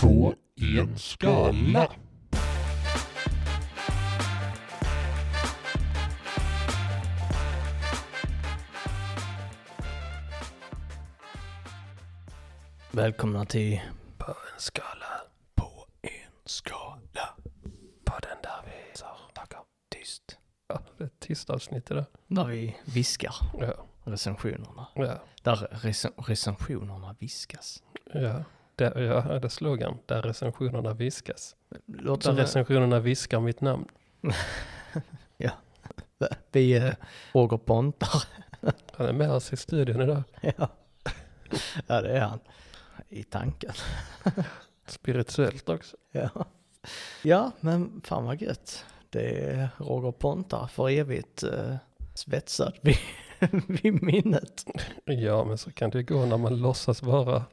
på en skala. Välkomna till På en skala. På en skala. Podden där vi snackar tyst. Ja, det är ett tyst avsnitt idag. Där vi viskar Ja, recensionerna. ja, Där rec- recensionerna viskas. ja. Det, ja, det är slogan. Där recensionerna viskas. Låter Där det... recensionerna viskar mitt namn. Vi är Roger Pontar. Han är med oss i studion idag. ja. ja, det är han. I tanken. Spirituellt också. Ja. ja, men fan vad gött. Det är Roger Pontar för evigt eh, svetsad vid, vid minnet. Ja, men så kan det gå när man låtsas vara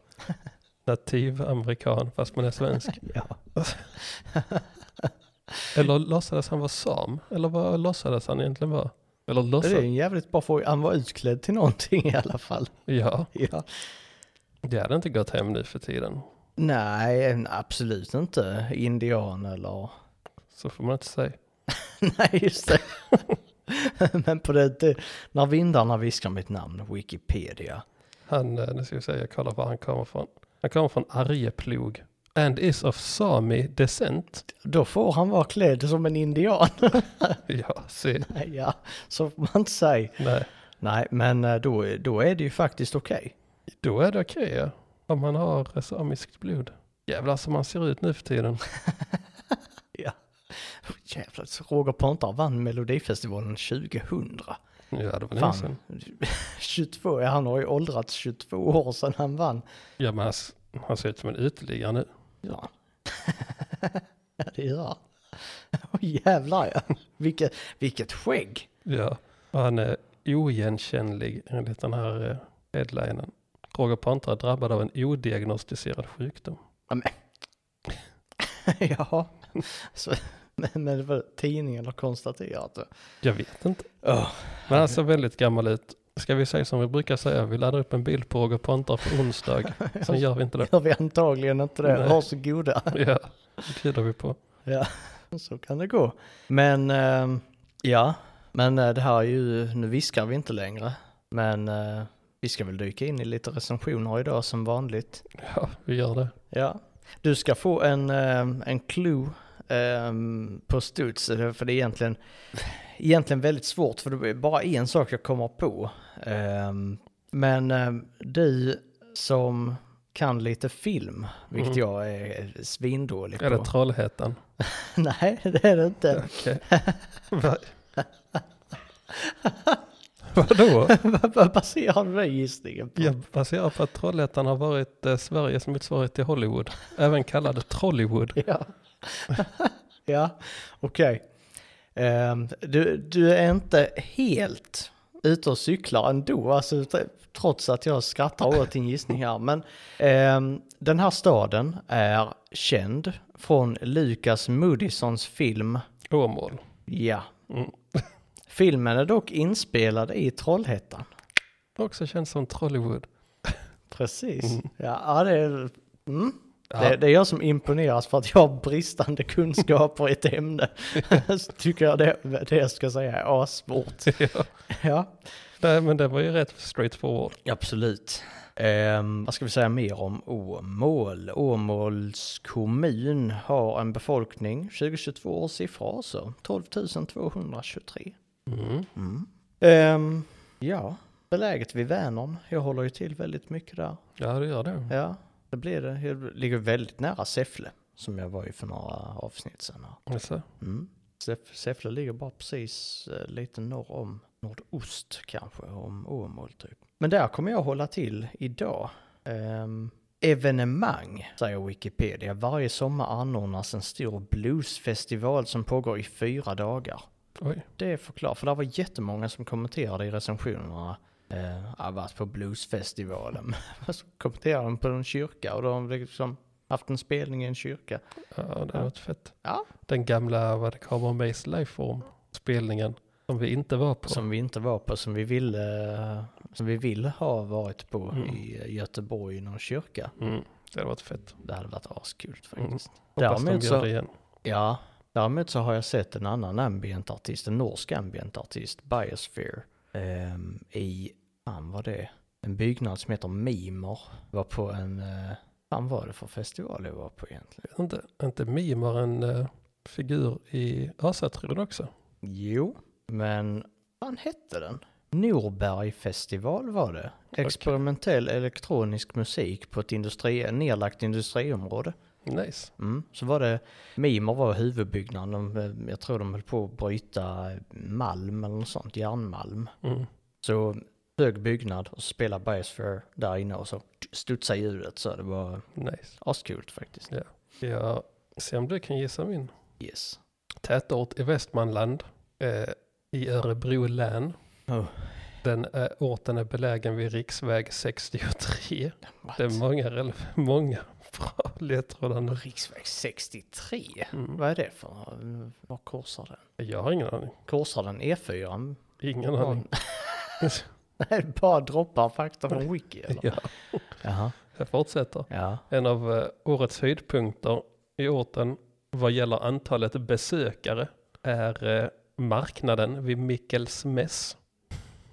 nativ amerikan fast man är svensk. Eller låtsades han vara sam? Eller vad låtsades han egentligen vara? Eller Det är en jävligt bra fråga. Han var utklädd till någonting i alla fall. Ja, Ja. det hade inte gått hem nu för tiden. Nej, absolut inte indian eller... Så får man inte säga. Nej, just det. Men på det, det, när vindarna viskar mitt namn, Wikipedia. Han, eh, nu ska vi se, jag kollar var han kommer från. Han kommer från Arjeplog. And is of Sami descent. Då får han vara klädd som en indian. Ja, se. ja, så får man inte säga. Nej, Nej, men eh, då, då är det ju faktiskt okej. då är det okej ja. Om man har samiskt blod. Jävlar som man ser ut nu för tiden. Ja. Jävlar, Roger Pontare vann Melodifestivalen 2000. Ja, det var länge sedan. 22, ja, han har ju åldrats 22 år sedan han vann. Ja, men han, han ser ut som en uteliggare nu. Ja, ja det gör han. Åh jävlar ja. Vilket, vilket skägg. Ja, och han är oigenkännlig enligt den här eh, headlinen. Roger Pontare är drabbad av en odiagnostiserad sjukdom. Ja, men. ja, så, men, det var tidningen har konstaterat det. Jag vet inte. Oh, Men han ser väldigt gammal ut. Ska vi säga som vi brukar säga, vi laddar upp en bild på Roger Pontare på onsdag. Sen gör vi inte det. gör vi antagligen inte det. Nej. Varsågoda. Ja, det bjuder vi på. Ja, så kan det gå. Men ehm, ja, men eh, det här är ju, nu viskar vi inte längre. Men eh, vi ska väl dyka in i lite recensioner idag som vanligt. Ja, vi gör det. Ja, du ska få en, ehm, en clue ehm, på studs, för det är egentligen, egentligen väldigt svårt, för det är bara en sak jag kommer på. Ehm, men ehm, du som kan lite film, vilket Mm. jag är svindålig Är på. det Trollhättan? Nej, det är det inte. Okej. Va? Vadå? Vad baserar du den gissningen på? Jag baserar på att Trollhättan har varit eh, Sveriges motsvarighet till Hollywood. Även kallad Trollywood. Ja, ja okej. Ehm, du, du är inte helt ute och cyklar ändå, alltså, trots att jag skrattar åt din gissning här. Men ehm, den här staden är känd från Lukas Moodyssons film Åmål. Ja. Mm. Filmen är dock inspelad i Trollhättan. Också känns som Trollywood. Precis. Mm. Ja, det är... Mm. Ja. Det, det är jag som imponeras för att jag har bristande kunskaper i ett ämne. Så tycker jag det, det jag ska säga är assvårt. ja. Ja, Nej, men det var ju rätt straight forward. absolut. Ehm, vad ska vi säga mer om Åmål? Åmåls kommun har en befolkning, 2022 års siffra alltså, 12 223. Mm. Mm. Ehm, ja, beläget vid Vänern. Jag håller ju till väldigt mycket där. Ja, det gör det. Ja, det blir det. Jag ligger väldigt nära Säffle, som jag var i för några avsnitt sedan. här. Alltså, Mm. Säff- Säffle ligger bara precis eh, lite norr om nordost kanske, om Åmål typ. Men där kommer jag hålla till idag. Ehm, evenemang, säger Wikipedia. Varje sommar anordnas en stor bluesfestival som pågår i fyra dagar. oj. Det är förklarat, för det var jättemånga som kommenterade i recensionerna. Eh, jag varit på bluesfestivalen. så kommenterade de på en kyrka och de har liksom haft en spelning i en kyrka. Ja, det har varit fett. Ja. Den gamla, vad det kommer Maze Lifeform spelningen som vi inte var på. Som vi inte var på, som vi ville, som vi vill ha varit på Mm. i Göteborg i någon kyrka. Mm. Det hade varit fett. Det hade varit askul Mm. faktiskt. Hoppas de Däremot gör så- det igen. Ja, däremot så har jag sett en annan ambient-artist, en norsk ambient-artist, Biosphere, ehm, i, fan var det, en byggnad som heter Mimer. Var på en, uh, fan var det för festival jag var på egentligen? Inte, inte mimar en eh, figur i Asatron också? Jo, men vad hette den? Norbergfestival var det. Experimentell elektronisk musik på ett industri, nedlagt industriområde. Nice. Mm. Så var det, Mimer var huvudbyggnaden, de, eh, jag tror de höll på att bryta malm eller något sånt, järnmalm. Mm. Så hög byggnad och så spelade Biosphere där inne och så studsade ljudet så det var Nice. askul faktiskt. Jag ser om du kan gissa min. Yes. Tätort i Västmanland. Eh, I Örebro län. Oh. Den är, orten är belägen vid riksväg 63. What? Det är många, många bra ledtrådar nu. Riksväg 63? Mm. Vad är det för, var korsar den? Jag har ingen aning. Korsar den E4? Ingen aning. Nej, bara droppar fakta från Wiki eller? Ja, Jaha. jag fortsätter. Ja. En av eh, årets höjdpunkter i orten vad gäller antalet besökare är eh, marknaden vid Mikkelsmäss.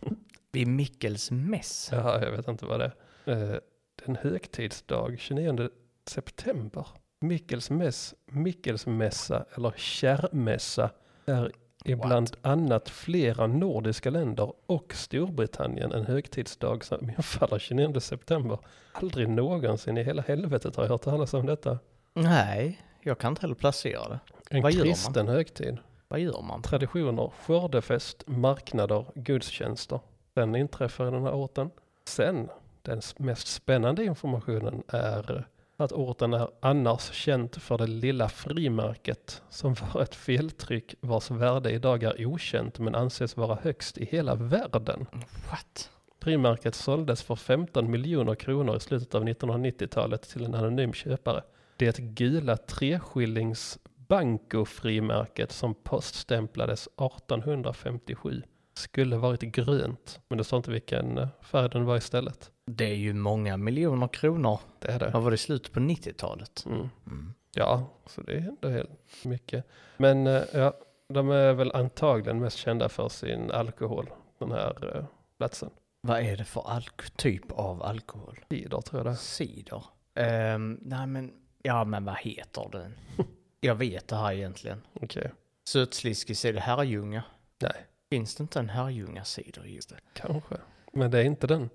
Vid Mikkels mäss. Ja, jag vet inte vad det är. Eh, en högtidsdag 29 september. Mikkelsmäss, Mikkelsmässa eller kärrmässa är i What? bland annat flera nordiska länder och Storbritannien en högtidsdag som infaller 29 september. Aldrig någonsin i hela helvetet har jag hört talas om detta. Nej, jag kan inte heller placera det. En Vad kristen högtid. Vad gör man? Traditioner, skördefest, marknader, gudstjänster. Den inträffar i den här orten. Sen, den mest spännande informationen är att orten är annars känt för det lilla frimärket som var ett feltryck vars värde idag är okänt men anses vara högst i hela världen. What? Frimärket såldes för 15 miljoner kronor i slutet av 1990-talet till en anonym köpare. Det gula treskillings Banco-frimärket som poststämplades 1857 skulle varit grönt, men det står inte vilken eh, färg den var istället. Det är ju många miljoner kronor. Det är det. Vad var det i slutet på 90-talet? Mm. Mm. Ja, så det är ändå helt mycket. Men eh, ja, de är väl antagligen mest kända för sin alkohol, den här eh, platsen. Vad är det för typ av alkohol? Cider tror jag det är. Cider? Ehm, nej men, ja men vad heter den? jag vet det här egentligen. Okej, Sötsliskis, är det Herrljunga? nej, Finns det inte en Herrljunga cider just det? kanske. Men det är inte den.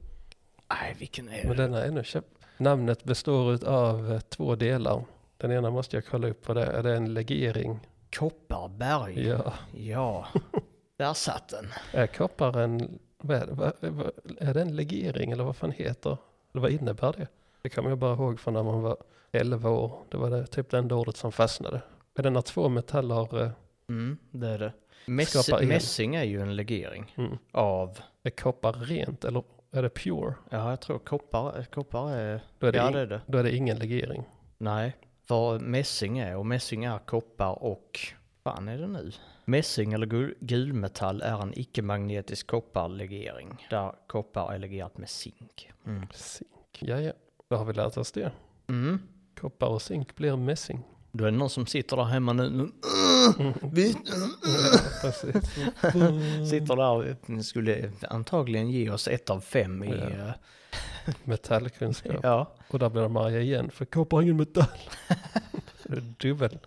Nej, vilken är Men det? den är ännu köpt. Namnet består av eh, två delar. Den ena måste jag kolla upp vad det är. Är det en legering? Kopparberg? Ja. Ja, där satt den. Är koppar en... Vad är, det? Vad- vad- är det en legering eller vad fan heter? Eller vad innebär det? Det kommer jag bara ihåg från när man var 11 år. Det var det, typ det enda ordet som fastnade. Är det när två metaller eh, Mm, det är det. El. mässing är ju en legering mm, av, är koppar rent eller är det pure? ja jag tror koppar, koppar är, Då är det, ja in, det är det. då är det ingen legering. Nej, vad mässing är och mässing är koppar och, fan är det nu? Mässing eller gul, gulmetall är en icke-magnetisk kopparlegering där koppar är legerat med zink. Mm. Zink. Ja, ja. Då har vi lärt oss det. Mm. Koppar och zink blir mässing. Då är det någon som sitter där hemma nu, nu vi, sitter där och skulle antagligen ge oss ett av fem i, Ja. eh, Metallkunskap. ja. Och där blir de arga igen, för koppar har ingen metall. Dubbel.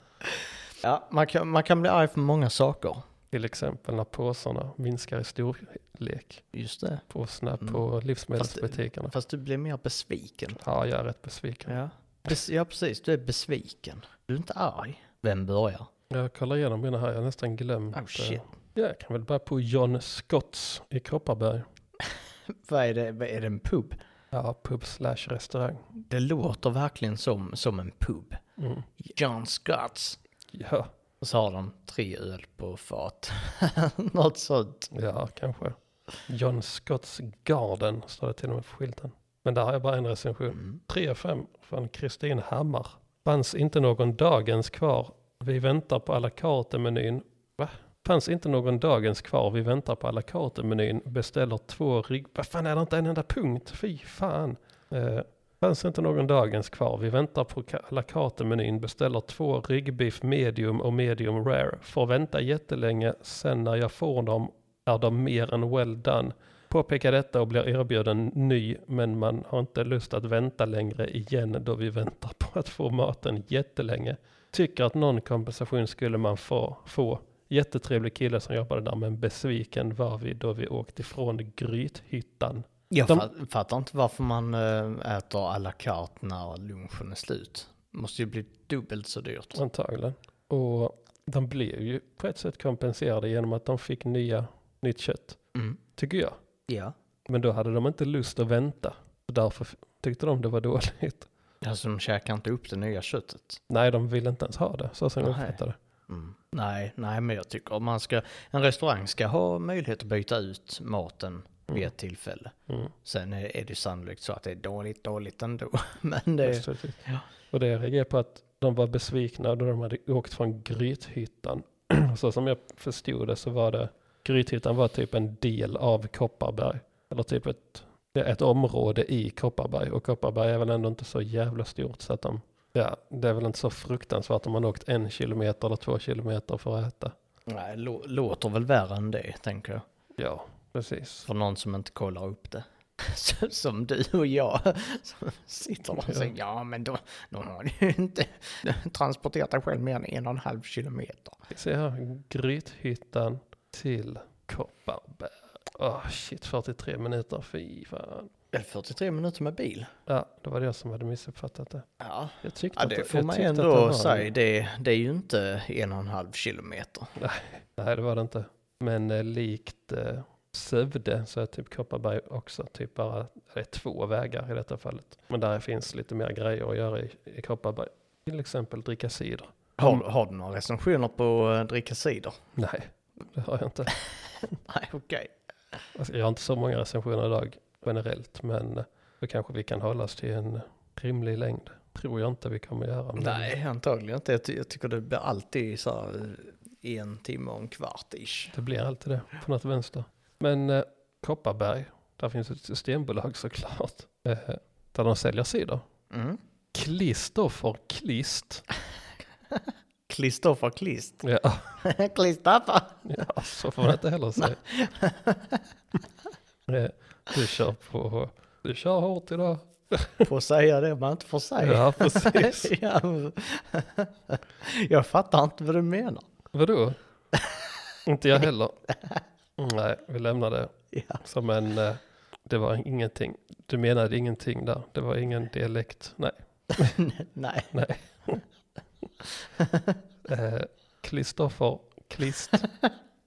Ja, man kan, man kan bli arg för många saker. Till exempel när påsarna minskar i storlek. Just det. Påsarna Mm. på livsmedelsbutikerna. Fast du blir mer besviken. Ja, jag är rätt besviken. Ja. Bes- ja, precis. Du är besviken. Du är inte arg. Vem börjar? Jag kollar igenom mina här, jag har nästan glömt. Oh eh, shit. Ja, jag kan väl börja på John Scotts i Kopparberg. Vad är det? Vad är det en pub? Ja, pub slash restaurang. Det låter verkligen som, som en pub. Mm. John Scotts. Ja, Och så har de tre öl på fat. Något sånt. ja, kanske. John Scotts Garden står det till och med på skylten. Men där har jag bara en recension. Mm. 3 av 5 från Kristin Hammar. Fanns inte någon dagens kvar. Vi väntar på à la carte-menyn. Va? Fanns inte någon dagens kvar. Vi väntar på à la carte-menyn. Beställer två rygg... Vad fan är det inte en enda punkt? Fy fan. Eh, Fanns inte någon dagens kvar. Vi väntar på alla à la carte-menyn, beställer två ryggbiff medium och medium rare. Får vänta jättelänge, sen när jag får dem är de mer än well done. Påpekar detta och blir erbjuden ny, men man har inte lust att vänta längre igen då vi väntar på att få maten jättelänge. Tycker att någon kompensation skulle man få. få. Jättetrevlig kille som jobbade där, men besviken var vi då vi åkte ifrån Grythyttan. Jag De- fa- fattar inte varför man eh, äter à la carte när lunchen är slut. Måste ju bli dubbelt så dyrt. Antagligen. Och de blev ju på ett sätt kompenserade genom att de fick nya, nytt kött, Mm. tycker jag. Ja. Men då hade de inte lust att vänta. Och därför tyckte de det var dåligt. Alltså de käkar inte upp det nya köttet. Nej, de ville inte ens ha det, så som jag uppfattade det. Mm. Nej, nej, men jag tycker man ska, en restaurang ska ha möjlighet att byta ut maten vid Mm. ett tillfälle. Mm. Sen är, är det sannolikt så att det är dåligt, dåligt ändå. Men det, Just det. ja. Och det jag reagerade på att de var besvikna då de hade åkt från Grythyttan. så som jag förstod det så var det, Grythyttan var typ en del av Kopparberg. Eller typ ett, ett område i Kopparberg. Och Kopparberg är väl ändå inte så jävla stort så att de, ja, det är väl inte så fruktansvärt om man åkt en kilometer eller två kilometer för att äta. nej, lå, låter väl värre än det, tänker jag. Ja, precis. För någon som inte kollar upp det. Som du och jag som sitter och säger ja men då, då har du inte transporterat dig själv mer än en och en halv kilometer. Ser här, Grythyttan till Kopparberg. Åh shit, 43 minuter, fy fan. Eller 43 minuter med bil. Ja, det var det jag som hade missuppfattat det. Ja, Jag tyckte ja att det får jag man att det ändå var- säga. Det, det är ju inte en och en halv kilometer. Nej, det var det inte. Men eh, likt eh, Sövde så är typ Kopparberg också typ bara, det är två vägar i detta fallet. Men där finns lite mer grejer att göra i, i Kopparberg. Till exempel dricka cider. Har, har du några recensioner på att dricka cider? Nej, det har jag inte. Nej, okej. Alltså, jag har inte så många recensioner idag generellt, men eh, då kanske vi kan hålla oss till en rimlig längd. Tror jag inte vi kommer göra. men- Nej, antagligen inte. Jag, ty- jag tycker det blir alltid så här eh, en timme och en kvart ish. Det blir alltid det på något vänster. Men eh, Kopparberg, där finns ett systembolag såklart. Eh, där de säljer cider. Mm. Kristoffer Klist. Kristoffer Klist. Ja, Klistappa. ja, så får man inte heller säga. Eh, du kör på, du kör hårt idag. Får säga det man inte får säga. Ja, precis. Ja, jag fattar inte vad du menar. Vadå? inte jag heller. Nej, vi lämnar det Ja. som en, eh, det var ingenting. Du menade ingenting där. Det var ingen dialekt. Nej. Nej. Nej. Eh, Kristoffer Klist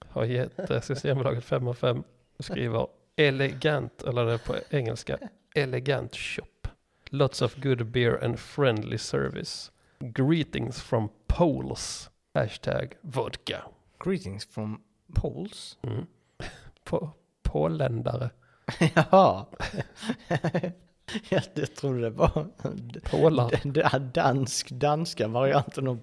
har gett eh, Systembolaget 5 av 5 och skriver elegant, eller det är på engelska, elegant shop. Lots of good beer and friendly service. Greetings from Poles. Hashtag vodka. Greetings from Poles. Mm. På, Påländare. Jaha. jag det trodde det var Pålar. den där dansk, danska varianten av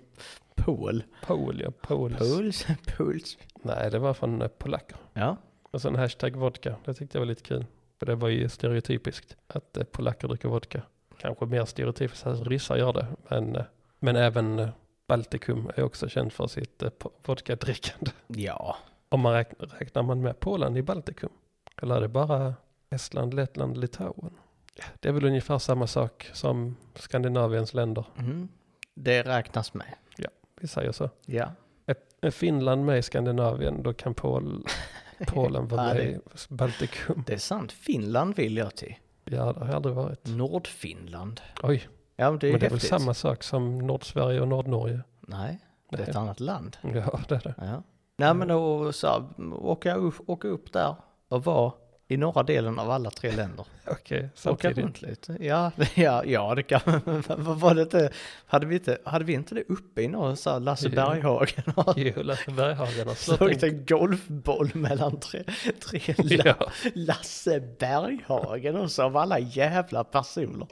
Pol. Pol, ja. Pols. Pols? Pols? Nej, det var från eh, polacker. Ja. Och sen hashtag vodka. Det tyckte jag var lite kul. För det var ju stereotypiskt att eh, polacker dricker vodka. Kanske mer stereotypiskt att ryssar gör det. Men, eh, men även eh, Baltikum är också känd för sitt eh, po- vodkadrickande. Ja. Om man räknar, räknar man med Polen i Baltikum? Eller är det bara Estland, Lettland, Litauen? Ja, Det är väl ungefär samma sak som Skandinaviens länder. Mm. Det räknas med. Vi säger så. Ja. Är Finland med i Skandinavien då kan Pol, Polen vara Ja, med i Baltikum. Det är sant. Finland vill jag till. Ja, det har jag aldrig varit. Nordfinland. Oj, Ja, men det är men det är väl samma sak som Nordsverige och Nordnorge? Nej, det är ett annat land. Ja, det är det. Ja. Nej, men då så här, åka upp, åka upp där och vara i norra delen av alla tre länder. Okej, Åka samtidigt. runt lite. Ja, ja, ja det kan var det inte? Hade vi inte, hade vi inte det uppe i någon så här Lasse Jo. Berghagen? Jo, Lasse Berghagen har Slagit en... golfboll mellan tre, tre Ja, Lasse Berghagen och så av alla jävla personer.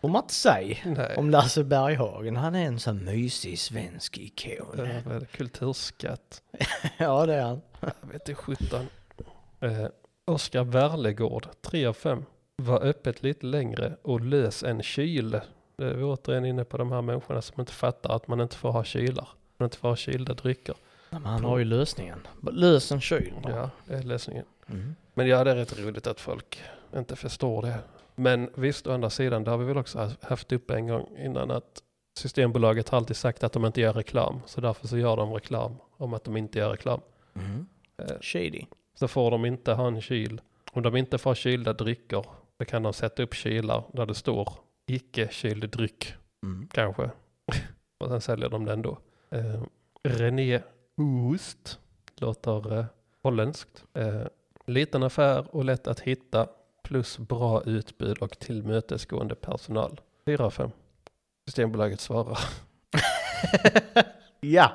Får man inte säga om Lasse Berghagen. Han är en sån mysig svensk ikon. Ja? Kulturskatt. Ja, det är han. Jag vet inte, 17. Oskar Wärlegård, 3 av 5. Var öppet lite längre och lös en kyl. Det är vi återigen inne på de här människorna som inte fattar att man inte får ha kylar. Man inte får ha kylda drycker. Men han har ju lösningen. Lös en kyl. Ja, det är lösningen. Mm. Men ja, det är rätt roligt att folk inte förstår det. Men visst, å andra sidan, det har vi väl också haft upp en gång innan att Systembolaget har alltid sagt att de inte gör reklam. Så därför så gör de reklam om att de inte gör reklam. Mm. Eh, Shady. Så får de inte ha en kyl. Om de inte får kylda drycker, då kan de sätta upp kylar där det står icke kyld dryck, Mm. kanske. Och sen säljer de den då. Eh, René Oost låter eh, holländskt. Eh, liten affär och lätt att hitta plus bra utbud och tillmötesgående personal. 4 av 5. Systembolaget svarar. ja.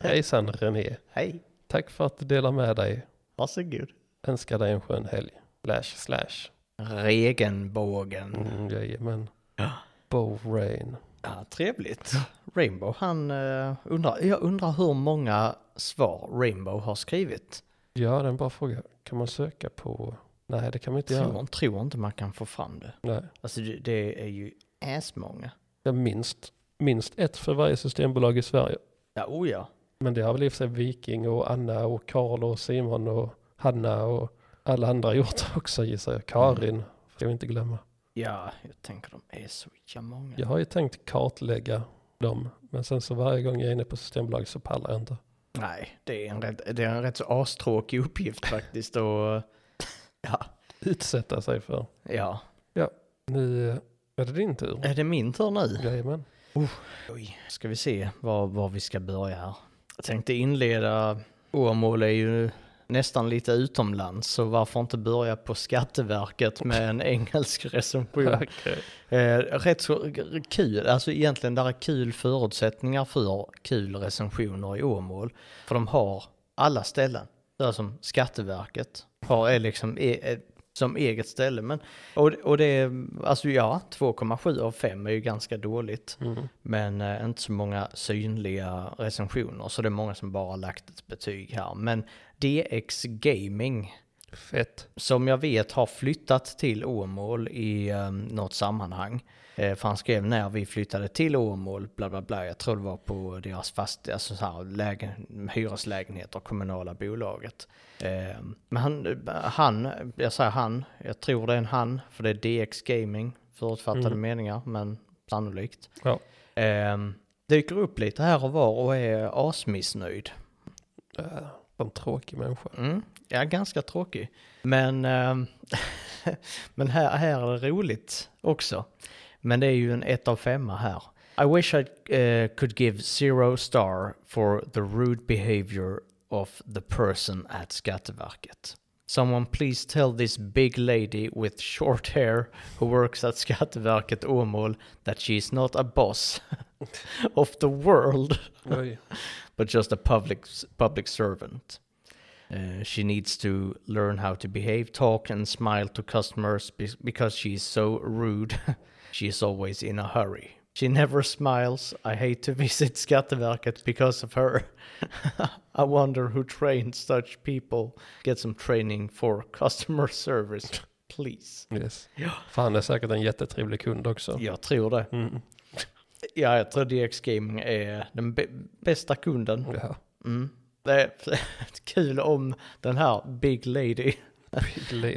Hejsan René. Hej. Tack för att du delar med dig. Varsågod. Önskar dig en skön helg. Slash slash. Regenbågen. Mm, jajamän. Ja. Bow Rain. Ja, trevligt. Rainbow, han uh, undrar, jag undrar hur många svar Rainbow har skrivit. Ja, det är en bra fråga. Kan man söka på? Nej, det kan man inte göra. Tror, tror inte man kan få fram det. Nej. Alltså det, det är ju många. Jag minst, minst ett för varje systembolag i Sverige. Ja, oh ja. Men det har väl i och för sig Viking och Anna och Karl och Simon och Hanna och alla andra gjort också gissar jag. Karin, ska vi inte glömma. Ja, jag tänker de är så jävla många. Jag har ju tänkt kartlägga dem, men sen så varje gång jag är inne på Systembolaget så pallar jag inte. Nej, det är en rätt, det är en rätt så astråkig uppgift faktiskt. Och, ja, Utsätta sig för. ja. Nu eh, är det din tur. Är det min tur nu? Jajamän. Oj, ska vi se var, var vi ska börja här. Jag tänkte inleda, Åmål är ju nästan lite utomlands, så varför inte börja på Skatteverket med en engelsk recension? Okej. Eh, rätt så kul, alltså egentligen där är kul förutsättningar för kul recensioner i Åmål. För de har alla ställen, där som Skatteverket har är liksom e, eh, som eget ställe. Men, och, och det är, alltså ja, 2,7 av 5 är ju ganska dåligt. Mm. Men eh, inte så många synliga recensioner, så det är många som bara lagt ett betyg här. Men DX Gaming, Fett. som jag vet har flyttat till Åmål i um, något sammanhang. Eh, för han skrev när vi flyttade till Åmål, bla bla bla, jag tror det var på deras fast, alltså så här, lägen, hyreslägenheter, kommunala bolaget. Eh, men han, han, jag säger han, jag tror det är en han, för det är DX Gaming, förutfattade Mm. meningar, men sannolikt. Ja. Eh, dyker upp lite här och var och är asmissnöjd. Äh, en tråkig människa. Mm, ja, ganska tråkig. Men, ehm, men här, här är det roligt också. Men det är ju en 1 av 5 här. I wish I eh, could give zero star for the rude behavior of the person at Skatteverket. Someone please tell this big lady with short hair who works at Skatteverket Åmål that she's not a boss of the world but just a public public servant. Uh, she needs to learn how to behave, talk, and smile to customers be- because she's so rude. she is always in a hurry. She never smiles. I hate to visit Skatteverket because of her. I wonder who trains such people. Get some training for customer service, please. Yes. Ja. Fan, det är säkert en jättetrevlig kund också. Jag tror det. Mm. Ja, jag tror DX Gaming är den bä- bästa kunden. Ja. Mm. Det är kul om den här Big Lady,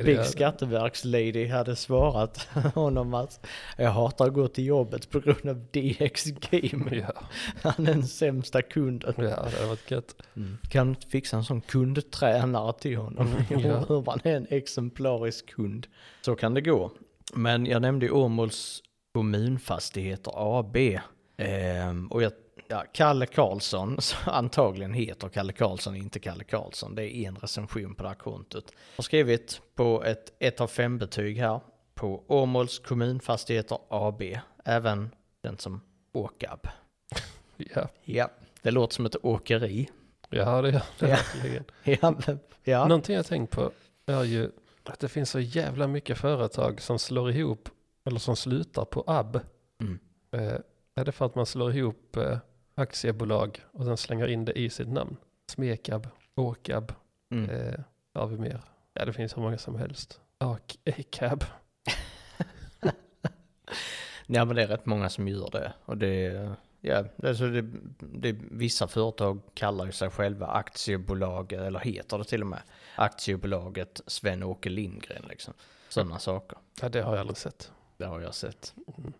Big. Skatteverks-lady hade svarat honom att jag hatar att gå till jobbet på grund av DX Gaming. Ja, Han är den sämsta kunden. ja, det hade varit gött. Kan du inte fixa en sån kundtränare till honom? Mm, ja. Hur man är en exemplarisk kund. Så kan det gå. Men jag nämnde Åmåls kommunfastigheter AB. Ehm, och jag, ja, Kalle Karlsson, antagligen heter Kalle Karlsson, inte Kalle Karlsson. Det är en recension på det här kontot. Har skrivit på ett 1 av 5 betyg här på Åmåls kommunfastigheter AB. Även den som Åkab. Ja, Ja, det låter som ett åkeri. ja det gör det Ja. verkligen. Ja, ja. Någonting jag tänkt på är ju att det finns så jävla mycket företag som slår ihop eller som slutar på AB. Mm. Eh, är det för att man slår ihop eh, aktiebolag och sen slänger in det i sitt namn? Smekab, Åkab, Mm. eh, vad har vi mer? Ja, det finns hur många som helst. Acab. Ja men det är rätt många som gör det. Och det, ja, alltså det, det, vissa företag kallar ju sig själva aktiebolag, eller heter det till och med, aktiebolaget Sven-Åke Lindgren liksom. Sådana saker. Ja, det har jag aldrig sett. Det har jag sett. Mm.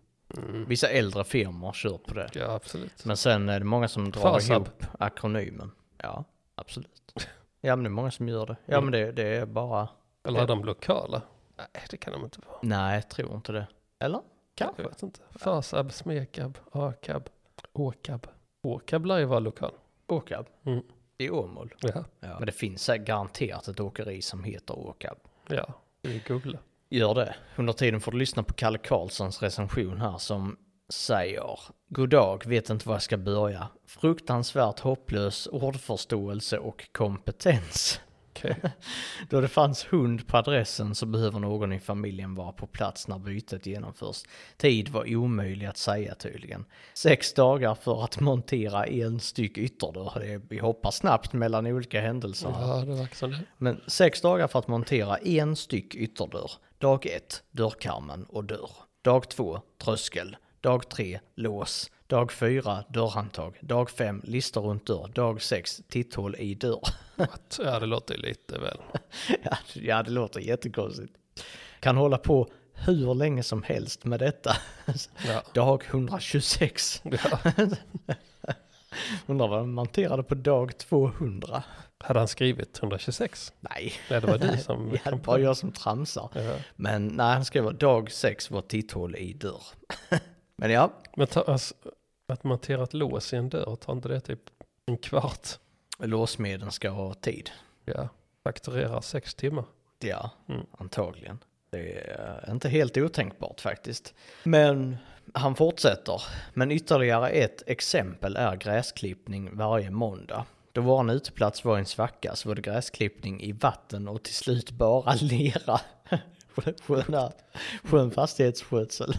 Vissa äldre firmor kör på det. Ja, absolut. Men sen är det många som drar Farsab. ihop akronymen. Ja, absolut. Ja men det är många som gör det. Ja Mm. men det, det är bara, Eller är de lokala? Nej, det kan de inte vara. nej jag tror inte det. Eller? Kanske. Jag vet inte. Fasab, Smekab, Akab, Åkab. Åkab lär ju vara lokal. Åkab. Mm. I Åmål. Ja, Ja. Men det finns garanterat ett åkeri som heter Åkab. ja. Vi googlar. Gör det. Under tiden får du lyssna på Kalle Karlssons recension här som säger God dag, vet inte var jag ska börja. Fruktansvärt hopplös ordförståelse och kompetens. Okej. Då det fanns hund på adressen så behöver någon i familjen vara på plats när bytet genomförs. Tid var omöjlig att säga tydligen. Sex dagar för att montera en styck ytterdörr. Vi hoppar snabbt mellan olika händelser. Ja, det verkar det. Men sex dagar för att montera en styck ytterdörr. Dag ett, dörrkarmen och dörr. Dag två, tröskel. Dag tre, lås. Dag fyra, dörrhandtag. Dag fem, listor runt dörr. Dag sex, titthål i dörr. What? Ja, det låter lite väl. Ja, det låter jättekonstigt. Kan hålla på hur länge som helst med detta. Ja. Dag 126. ja. Undrar vad de monterade på dag 200. Hade han skrivit 126? Nej, Nej, det var du som ja, det var jag som tramsar. Ja. Men nej, han skrev att dag 6 var titthål i dörr. Men ja, Men ta, alltså, att montera ett lås i en dörr, tar inte det typ en kvart? låsmeden ska ha tid. Ja, fakturerar sex timmar. Ja, Mm. antagligen. Det är inte helt otänkbart faktiskt. Men han fortsätter. Men ytterligare ett exempel är gräsklippning varje måndag. Då vår uteplats var en svacka så var det gräsklippning i vatten och till slut bara lera. Skön, skön fastighetsskötsel.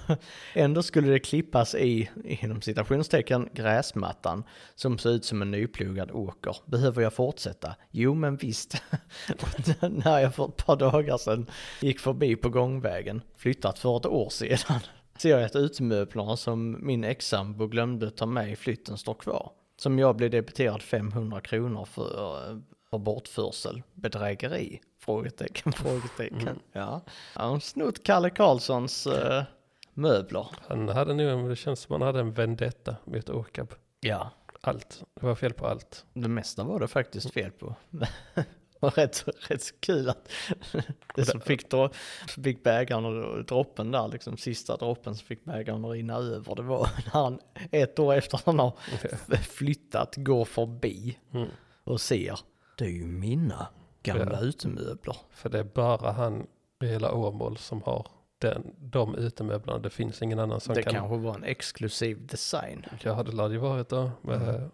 Ändå skulle det klippas i, inom citationstecken, gräsmattan som ser ut som en nyplogad åker. Behöver jag fortsätta? Jo, men visst. Och När jag för ett par dagar sedan gick förbi på gångvägen, flyttat för ett år sedan, ser jag att utemöblerna som min ex-sambo glömde ta med i flytten står kvar. Som jag blev debiterad 500 kronor för, eh, för bortförsel, bedrägeri? Frågetecken, frågetecken. Ja, han har snott Kalle Karlssons eh, möbler. Han hade nog, det känns som han hade en vendetta mot Åkab. Ja, Allt, det var fel på allt. det mesta var det faktiskt fel på. var rätt, rätt så kul att det som fick, dro- fick bägaren och droppen där, liksom sista droppen som fick bägaren att rinna över, det var när han ett år efter han har flyttat går förbi Mm. och ser, det är ju mina gamla Ja. utemöbler. För det är bara han i hela Åmål som har den, de utemöblerna. Det finns ingen annan som det kan. kanske var en exklusiv design. Ja, det lär ju varit då med Mm.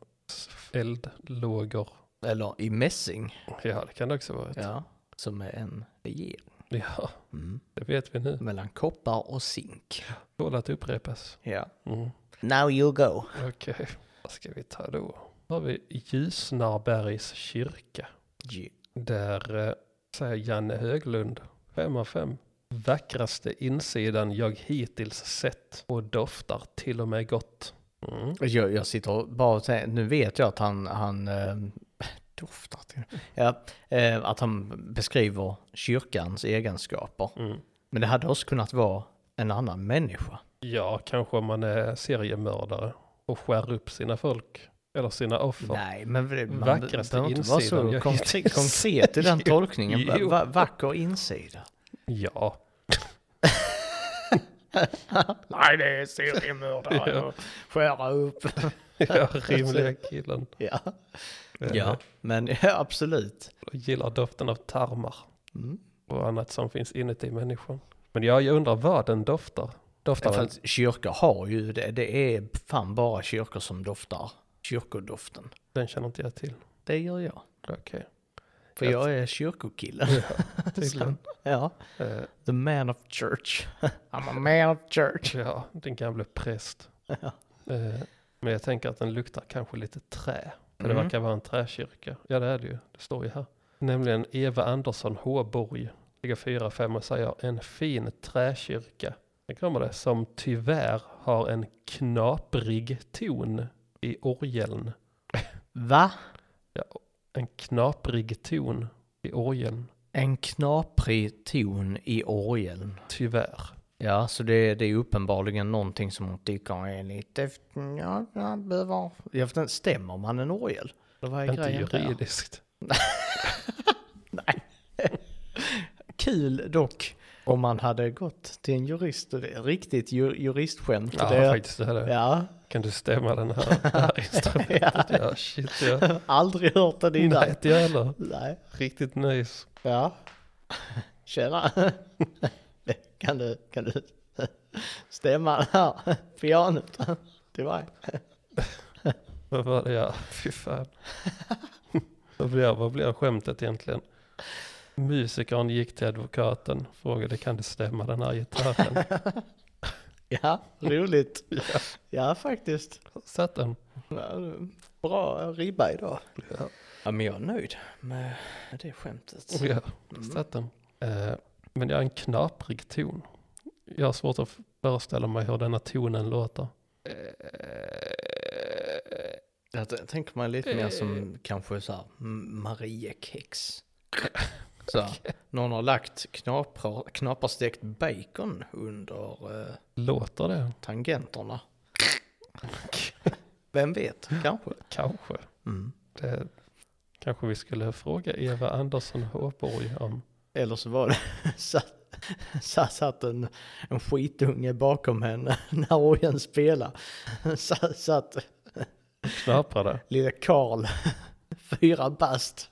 eldlågor. Eller i mässing, Ja, det kan det också vara. Ja. ja, som är en legering. ja, Mm. det vet vi nu. Mellan koppar och zink. Tål att upprepas. Ja. Mm. Now you go. Okej, vad ska vi ta då? Då har vi Ljusnarbergs kyrka. G- Där eh, säger Janne Höglund, 5 av 5. Vackraste insidan jag hittills sett och doftar till och med gott. Mm. Jag, jag sitter och bara och tänker, nu vet jag att han, han eh, doftar till, ja, eh, att han beskriver kyrkans egenskaper. Mm. Men det hade också kunnat vara en annan människa. Ja, kanske om man är seriemördare och skär upp sina folk eller sina offer. Nej, men det- man Vackraste behöver inte vara så konkret, konkret i den tolkningen. Va, Jo. va, vacker insida. Ja, Nej, det är seriemördare Ja. skära upp. ja rimliga killen. ja. Eh, ja, men ja, absolut. Jag gillar doften av tarmar Mm. och annat som finns inuti människan. Men jag, jag undrar vad den doftar. Doftar För den? kyrkor har ju det, det är fan bara kyrkor som doftar kyrkodoften. Den känner inte jag till. Det gör jag. Okej. För Jag- jag är kyrkokille. Ja, tydligen. ja, Eh, the man of church. I'm a man of church. ja, den gamle präst. Ja. Eh, men jag tänker att den luktar kanske lite trä. För det Mm. verkar vara en träkyrka. Ja det är det ju. Det står ju här. Nämligen Eva Andersson Håborg. Ligger 4-5 och säger en fin träkyrka. Här kommer det. Som tyvärr har en knaprig ton i orgeln. Va? En knaprig ton i orgeln. En knaprig ton i orgeln. Tyvärr. Ja, så det, det är uppenbarligen någonting som hon tycker är lite... Ja, ja, behöver... Jag vet inte, stämmer man en orgel? Eller vad är Inte grejen juridiskt. Nej. Kul dock om man hade gått till en jurist. Riktigt ju, juristskämt. Ja, det, faktiskt det är det. ja, Kan du stämma den här, här instrumentet? ja. shit ja. aldrig hört det innan. Nej, inte jag heller. Nej. Riktigt nice. Ja. Tjena. Kan du, kan du stämma det här pianot till mig? Vad var det? Ja, fy fan. vad, blir, vad blir skämtet egentligen? Musikern gick till advokaten, frågade kan det stämma den här gitarren? Ja, roligt. Ja, faktiskt. Satt den? Ja, Bra ribba idag. Ja, Ja, men jag är nöjd med det skämtet. ja satt den. Eh, men jag har en knaprig ton. Jag har svårt att föreställa mig hur denna tonen låter. Eh, Jag tänker mig lite mer som kanske så här Mariekex. Så här, någon har lagt knaprar, knaparstekt bacon under eh, låter det? tangenterna. Vem vet, kanske. Kanske. Mm. Det kanske vi skulle fråga Eva Andersson Håborg om. Eller så var det satt, satt, en, en skitunge bakom henne när orgeln spelade. Satt, satt Knaprade. lille Karl, fyra bast,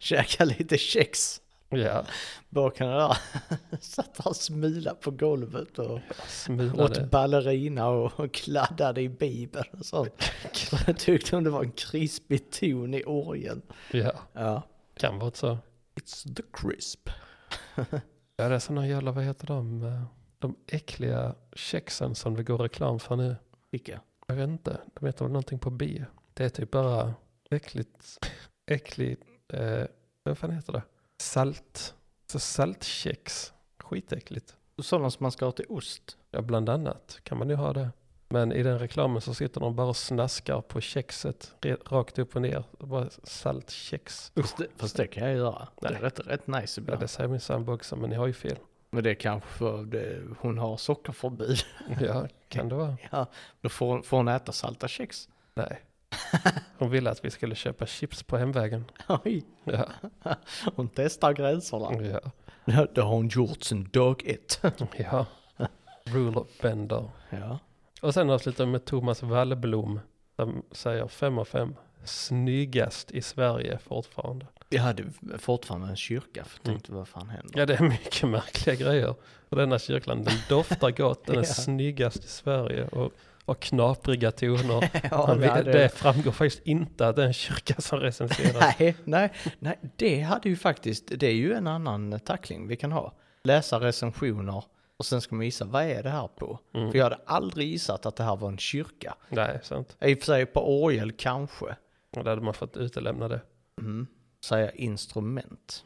käkade lite kex Ja, bakom henne där. Satt och smula på golvet och åt ballerina och, och kladdade i bibeln och sånt. Så tyckte hon det var en krispig ton i orgeln. Ja, Ja. kan vara så. It's the crisp. Ja, det är sådana jävla, vad heter de, eh, de äckliga kexen som det går reklam för nu. Vilka? Jag vet inte, de heter väl någonting på B. Det är typ bara äckligt, äckligt, eh, vad fan heter det? Salt, så saltkex, skitäckligt. Sådana som man ska ha till ost. Ja, bland annat kan man ju ha det. Men i den reklamen så sitter de bara och snaskar på kexet rakt upp och ner. Bara saltkex. Fast det, fast det kan jag göra. Det är Nej. rätt, rätt nice Ja, ibland. det säger min sambo också, men ni har ju fel. Men det är kanske för det, hon har sockerförbud. Ja, kan det vara? Ja, då får, får hon äta salta kex. Nej. Hon ville att vi skulle köpa chips på hemvägen. Oj, Ja, hon testar gränserna. ja, Ja, det har hon gjort sedan dag ett. ja. Rule of bender. Ja. Och sen avslutar vi med Thomas Wallblom som säger 5 av 5. Snyggast i Sverige fortfarande. Jag hade fortfarande en kyrka för jag Mm. tänkte vad fan händer? Ja det är mycket märkliga grejer. Och denna kyrkan den doftar gott, den är Ja. snyggast i Sverige. Och, och knapriga toner. Ja, Han vill- det, det framgår faktiskt inte att det är en kyrka som recenseras. Nej, nej, nej, det hade ju faktiskt, det är ju en annan tackling vi kan ha. Läsa recensioner och sen ska man gissa, vad är det här på? Mm. För jag hade aldrig gissat att det här var en kyrka. Nej, sant. I och för sig på orgel kanske. Och då hade man fått utelämna det. Mm. Säga instrument.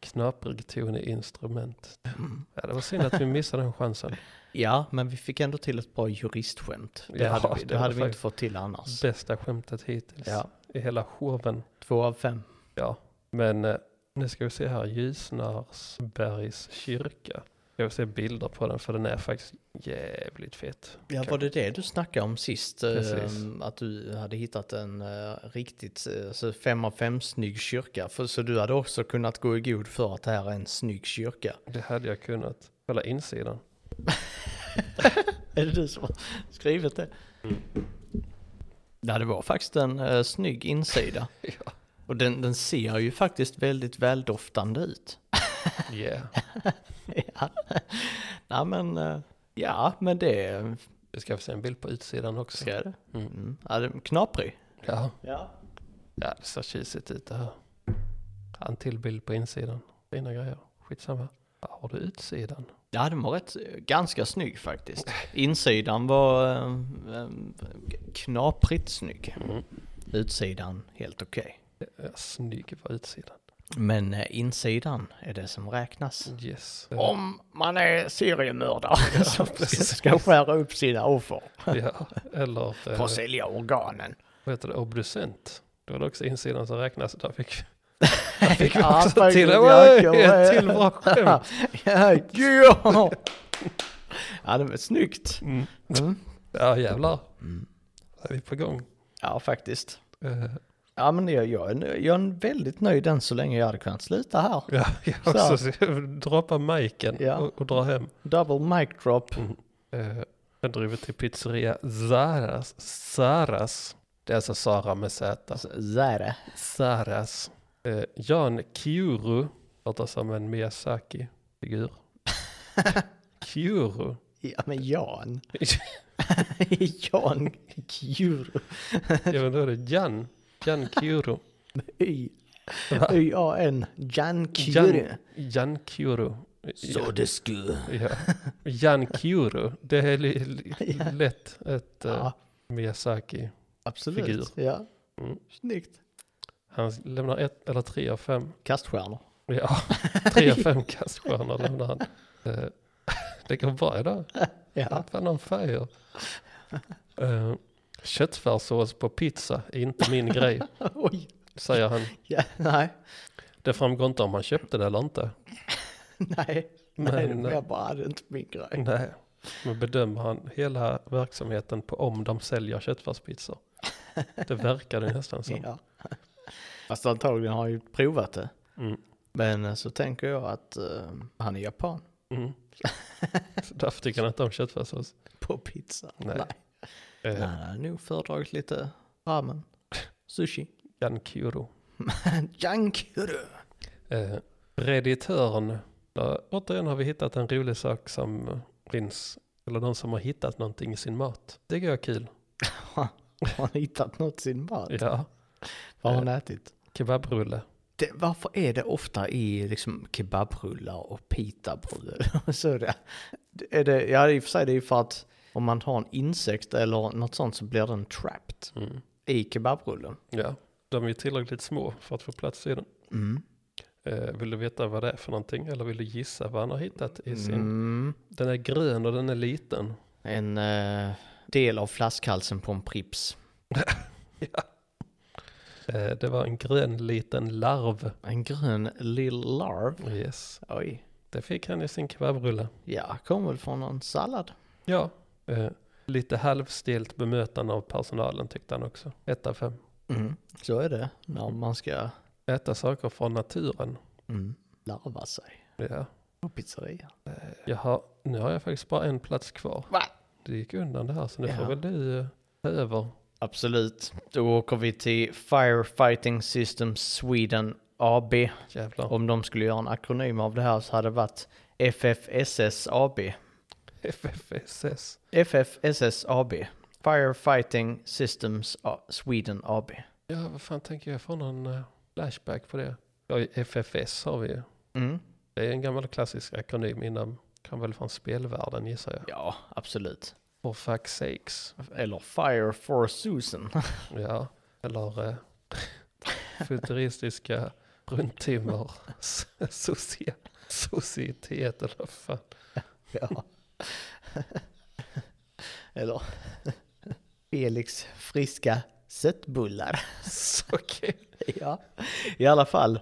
Knaprig ton i instrument. Mm. Ja, det var synd att vi missade den chansen. Ja, men vi fick ändå till ett bra juristskämt. Det Ja, hade vi, det det hade vi inte fått till annars. Bästa skämtet hittills Ja, i hela showen. två av fem. Ja, men eh, nu ska vi se här. Ljusnarsbergs kyrka. Jag vill se bilder på den för den är faktiskt jävligt fet. Ja, var det det du snackade om sist? Precis. Att du hade hittat en uh, riktigt uh, fem av fem snygg kyrka. För, så du hade också kunnat gå i god för att det här är en snygg kyrka. Det hade jag kunnat. Kolla insidan. Är det du som har skrivit det? Mm. Ja, det var faktiskt en uh, snygg insida. Ja. Och den, den ser ju faktiskt väldigt väldoftande ut. Yeah. ja. Nej, men eh, ja, men det Vi ska få se en bild på utsidan också. ska det. Mm. Mm. Ja, det är knaprig. Ja. Ja. ja, det ser tjusigt ut det här. En till bild på insidan. Fina grejer. Skitsamma. Ja, har du utsidan? Ja, den var rätt, ganska snygg faktiskt. Insidan var eh, eh, knaprigt snygg. Mm. Utsidan helt okej. Ja, snygg var utsidan. Men eh, insidan är det som räknas. Yes. Om man är seriemördare så precis. ska skära upp sina offer Ja, eller eh, och sälja organen. vad heter det, obducent. Då är det också insidan som räknas. Där fick, där fick vi Ja, också till, ja, Oj, ett till bra skämt. ja, ja. ja, det var snyggt. Mm. Mm. Ja, jävlar. Mm. Är vi på gång? Ja, faktiskt. Eh, Ja, men jag, jag, är- jag är väldigt nöjd än så länge jag hade kunnat sluta här. Ja, jag också. Så droppa miken Ja. och, och dra hem. Double mic drop. Eh, jag driver till pizzeria Zaras. Saras. Det är alltså Sara med Z. Zäre. Saras. Eh, Jan Kiuru. Låter som en Miyazaki-figur. Kiuru. Ja, men Jan. Jan Kjuru. ja men då är det Jan. Jan Kiuru. Y. Y-A-N. Jan Kjuru. Jan, Jan Kiuru. Så det skulle. Ja. Jan Kiuru. Det är Ja. lätt ett uh, Ja, Miyazaki. absolut. Figur. Ja, Mm. snyggt. Han lämnar ett eller tre av fem. Kaststjärnor. Ja, tre av fem kaststjärnor lämnar han. Eh, Det går bra idag. Ja. Fan on fire. Uh, köttfärssås på pizza är inte min grej, Oj. säger han. Ja, nej. Det framgår inte om han köpte det eller inte. Nej. Nej, Men, det var bara är inte min grej. nej. Men bedömer han hela verksamheten på om de säljer köttfärspizzor? Det verkar det nästan som. Ja. Fast antagligen har han ju provat det. Mm. Men eh, så tänker jag att eh, han är japan. Mm. Därför tycker han inte om köttfärssås. På pizza. Nej. Nej. Eh, Nej, han har nog föredragit lite ramen. Sushi. Jan Kuro. Jankuru. Eh, Redditören. Där, återigen har vi hittat en rolig sak som eh, finns. Eller någon som har hittat någonting i sin mat. Det är kul. Har han hittat något i sin mat? Ja, Vad har han ätit? kebabrulle. Det, varför är det ofta i liksom kebabrullar och pitabröd? så är det, är det, ja i och för sig det är ju för att om man har en insekt eller något sånt så blir den trapped Mm. i kebabrullen. Ja, de är tillräckligt små för att få plats i den. Mm. Eh, vill du veta vad det är för någonting? Eller vill du gissa vad han har hittat i sin? Mm. Den är grön och den är liten. En eh, del av flaskhalsen på en Prips. Eh, det var en grön liten larv. En grön lill larv. Yes, Oj. det fick han i sin kebabrulle. Ja, kom väl från någon sallad. Ja, eh, lite halvstelt bemötande av personalen tyckte han också. Ett av fem. Mm. Så är det när man ska Äta saker från naturen. mm, larva sig Ja. på pizzeria. Jaha, nu har jag faktiskt bara en plats kvar. Va? Det gick undan det här så nu Ja. får väl du eh, ta över. Absolut. Då åker vi till Firefighting Systems Sweden AB. Jävlar. Om de skulle göra en akronym av det här så hade det varit FFSS AB. FFSS. FFSS AB. Firefighting Systems Sweden AB. Ja, vad fan tänker jag få någon eh, flashback på det? Ja, FFS har vi ju. Mm. Det är en gammal klassisk akronym inom, kan väl från spelvärlden gissar jag. Ja, absolut. For fuck's sakes. Eller Fire for Susan. Ja, eller eh, futuristiska socia, societet eller vad fan. ja. Eller Felix friska sötbullar. Så okej. Ja, i alla fall.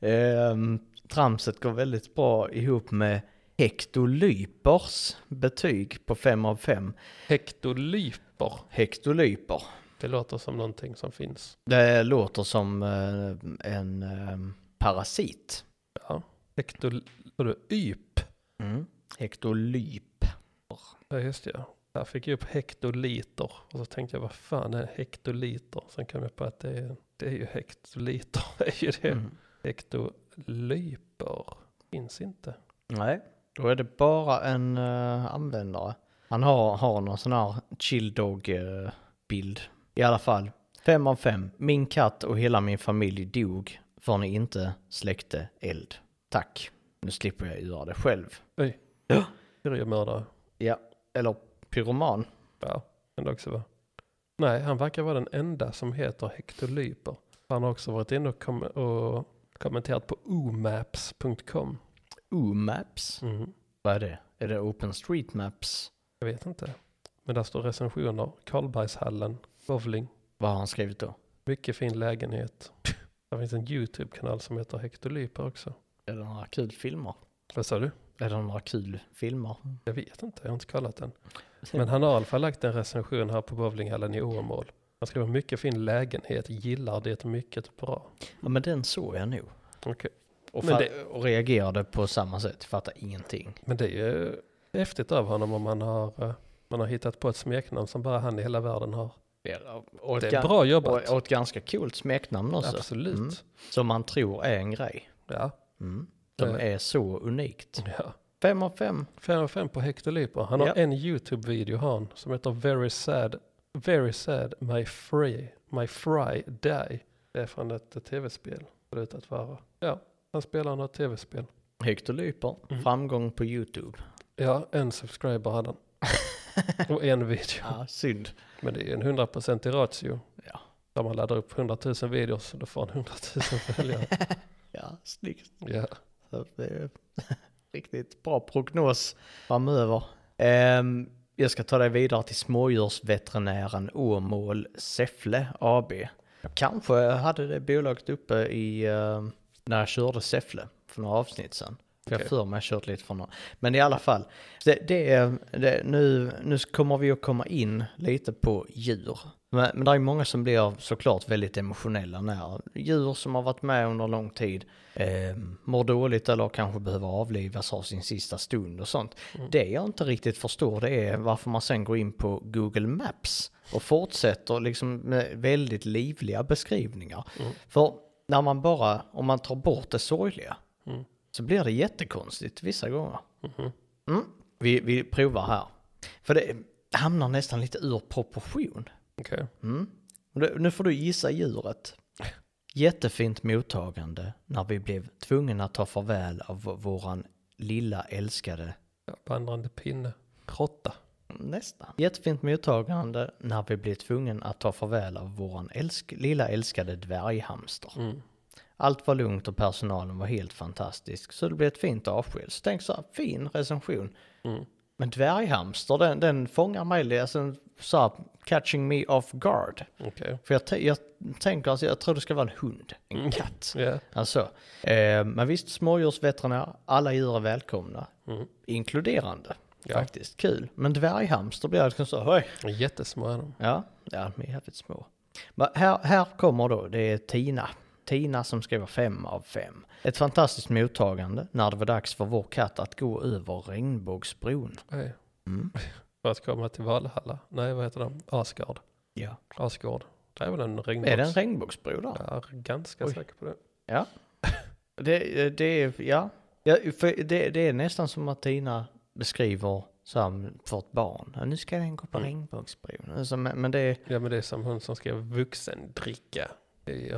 Ehm, tramset går väldigt bra ihop med Hektolypers betyg på 5 av 5. Hektolyper. Hektolyper. Det låter som någonting som finns. Det låter som eh, en ehm, parasit. Ja. Hektol... Vadå, yp? Mm. Hektolyp. Ja, just det. Där fick jag upp hektoliter. Och så tänkte jag, vad fan är hektoliter? Sen kom jag på att det är, det är ju hektoliter. Är ju det. Mm. Hektolyper. Finns inte. Nej, då är det bara en eh, användare. Han har, har någon sån här chill dog eh, bild. I alla fall, fem av fem. Min katt och hela min familj dog för ni inte släckte eld. Tack. Nu slipper jag göra det själv. Oj. Ja. Seriemördare. Ja, eller pyroman. Ja, kan det också vara. Nej, han verkar vara den enda som heter hektolyper. Han har också varit inne och, kom och kommenterat på omaps.com. O-maps, Mm. vad är det? Är det OpenStreetMaps? Jag vet inte. Men där står recensioner. Karlbergshallen, bowling, Vad har han skrivit då? mycket fin lägenhet. Det finns en YouTube-kanal som heter Hectolyper också. Är det några kul filmer? Vad sa du? Är det några kul filmer? Jag vet inte, jag har inte kollat den. Men han har i alla fall lagt en recension här på bowlinghallen i Åmål. Han skriver mycket fin lägenhet, gillar det mycket bra. Ja men den såg jag nog. Okej. Och, Men det- och reagerade på samma sätt, fattar ingenting. Men det är ju häftigt av honom om man har, eh, man har hittat på ett smeknamn som bara han i hela världen har. Och Det är bra jobbat. och, och ett ganska coolt smeknamn också. Absolut. Mm. Som man tror är en grej. Ja. Mm. Som Eh. är så unikt. ja. Fem av fem. 5 av 5 på Hectolyper. Han har Ja. en YouTube-video han som heter Very Sad, Very Sad My Free, My Fry Die. Det är från ett tv-spel. Att vara. Ja, han spelar något tv-spel. Hektolyper. Mm. Framgång på YouTube. Ja, en subscriber hade han. Och en video. Ja, synd. Men det är ju en 100% i ratio. Ja. Om man laddar upp 100 000 videos så då får han 100 000 följare. Ja, snyggt. ja. Det är riktigt bra prognos framöver. Ehm, jag ska ta dig vidare till smådjursveterinären Åmål Säffle AB. Jag kanske hade det bolaget uppe i eh, när jag körde Säffle för några avsnitt sedan. För jag Okej. för mig jag kört lite för några. Men i alla fall, det, det det, nu, nu kommer vi att komma in lite på djur. Men, men det är många som blir såklart väldigt emotionella när djur som har varit med under lång tid eh, mår dåligt eller kanske behöver avlivas har sin sista stund och sånt. Mm. Det jag inte riktigt förstår det är varför man sen går in på Google Maps och fortsätter liksom med väldigt livliga beskrivningar. Mm. För när man bara, om man tar bort det sorgliga Mm. så blir det jättekonstigt vissa gånger. Mhm. Mm. Vi, vi provar här. För det hamnar nästan lite ur proportion. Okej. Mm. Och det- Nu får du gissa djuret. Jättefint mottagande när vi blev tvungna att ta farväl av våran lilla älskade vandrande pinne. Råtta. Nästan. Jättefint mottagande när vi blev tvungna att ta farväl av våran älsk lilla älskade dvärghamster. Mm. Allt var lugnt och personalen var helt fantastisk så det blev ett fint avsked. Så tänk så här, fin recension. Mm. Men dvärghamster den, den fångar mig alltså så här, catching me off guard. Okej. För jag, jag tänker, alltså, jag tror det ska vara en hund, en Mm. katt. Ja. Alltså, eh, men visst, smådjursveterinär, alla djur är välkomna. Mm. Inkluderande, Ja. faktiskt. Kul. Men dvärghamster blir det liksom så, oj. Jättesmå är de. Ja, ja, de är jävligt små. Men här, här kommer då, det är Tina. Tina som skriver fem av fem. Ett fantastiskt mottagande när det var dags för vår katt att gå över regnbågsbron. Mm. För att komma till Valhalla. Nej, vad heter de? Asgard. Ja. Asgård. Det är väl en regnbågs... Är det en regnbågsbro där? Jag är ganska Oj. säker på det. Ja. Det, det är, ja. ja för det, det är nästan som att Tina beskriver som för ett barn. Ja, nu ska den gå på Mm. regnbågsbron. Alltså, men, men det är, Ja, men det är som hon som skrev vuxendricka.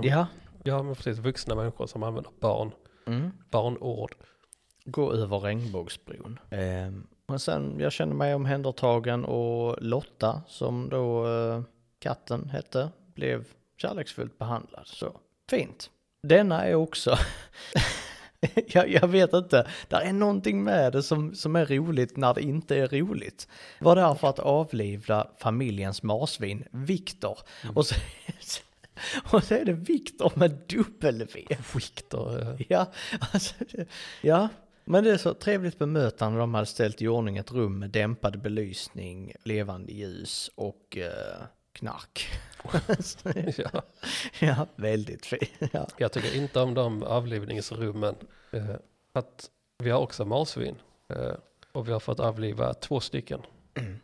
Ja. Ja, men precis. Vuxna människor som använder barn. Mm. Barnord. Gå över regnbågsbron. Ehm, och sen, jag kände mig omhändertagen och Lotta, som då eh, katten hette, blev kärleksfullt behandlad. Så fint. Denna är också, jag, jag vet inte, där är någonting med det som, som är roligt när det inte är roligt. Det var därför att avlivla familjens marsvin, Viktor. Och, så, och så är det Viktor med W. Viktor. Ja, alltså, ja, men det är så trevligt bemötande. De hade ställt i ordning ett rum med dämpad belysning, levande ljus och eh, knark. Ja. ja, väldigt fint. Ja. Jag tycker inte om de avlivningsrummen. Eh, att vi har också marsvin. Eh, och vi har fått avliva två stycken.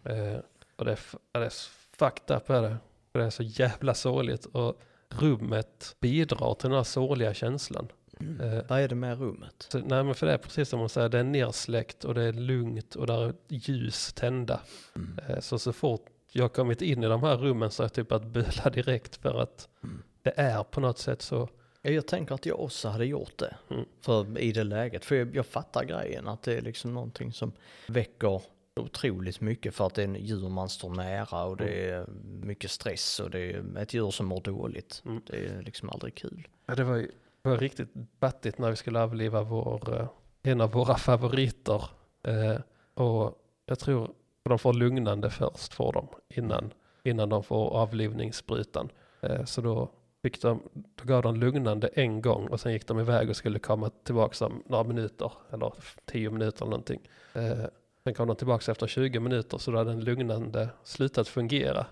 Eh, och det är, det är fucked up är det. Det är så jävla sorgligt. Och rummet bidrar till den här sorgliga känslan. Eh, Vad är det med rummet? så, nej men för det är precis som hon säger, det är nersläckt och det är lugnt och där är ljus tända. Mm. Eh, så så fort jag har kommit in i de här rummen så är jag typ att bula direkt för att Mm. det är på något sätt så. Ja, Jag tänker att jag också hade gjort det Mm. för, i det läget. För jag, jag fattar grejen att det är liksom någonting som väcker otroligt mycket för att det är en djur man står nära och det är mycket stress och det är ett djur som mår dåligt. Mm. Det är liksom aldrig kul. Ja, det var ju Det var riktigt battigt när vi skulle avliva vår, eh, en av våra favoriter. Eh, och jag tror de får lugnande först får de innan, innan de får avlivningssprutan. Eh, så då, fick de, då gav de lugnande en gång och sen gick de iväg och skulle komma tillbaka om några minuter eller tio minuter eller någonting. Eh, sen kom de tillbaka efter 20 minuter så då hade den lugnande slutat fungera.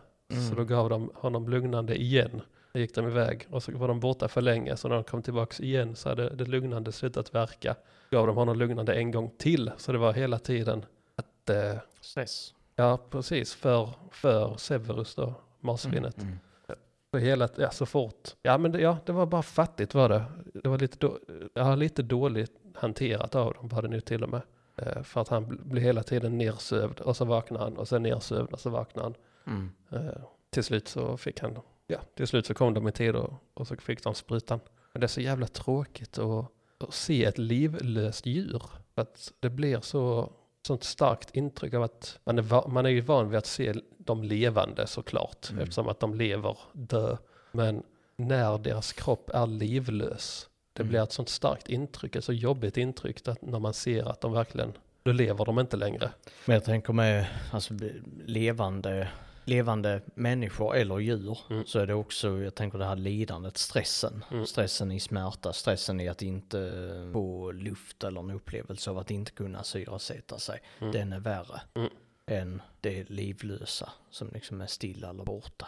Så då gav de honom lugnande igen. Då gick de iväg och så var de borta för länge. Så när de kom tillbaka igen så hade det lugnande slutat verka. Gav de honom lugnande en gång till. Så det var hela tiden att, eh, Stress. ja precis, för, för Severus då, marsvinet. Mm. Så hela, ja så fort. Ja men det, ja, det var bara fattigt var det. Det var lite, då, ja, lite dåligt hanterat av dem var det nu till och med. Eh, för att han bl- blev hela tiden nersövd och så vaknade han och sen nersövd och så vaknade han. Mm. Eh, till slut så fick han, ja till slut så kom de i tid och, och så fick de sprutan. Men det är så jävla tråkigt att, att se ett livlöst djur. För att det blir så, sånt starkt intryck av att man är, man är ju van vid att se dem levande såklart. Mm. Eftersom att de lever dö. Men när deras kropp är livlös. Det Mm. blir ett sånt starkt intryck, ett så jobbigt intryck att när man ser att de verkligen, då lever de inte längre. Men jag tänker med alltså, levande, levande människor eller djur Mm. så är det också, jag tänker det här lidandet, stressen. Mm. Stressen i smärta, stressen i att inte få luft eller en upplevelse av att inte kunna syresätta sig. Mm. Den är värre Mm. än det livlösa som liksom är stilla eller borta.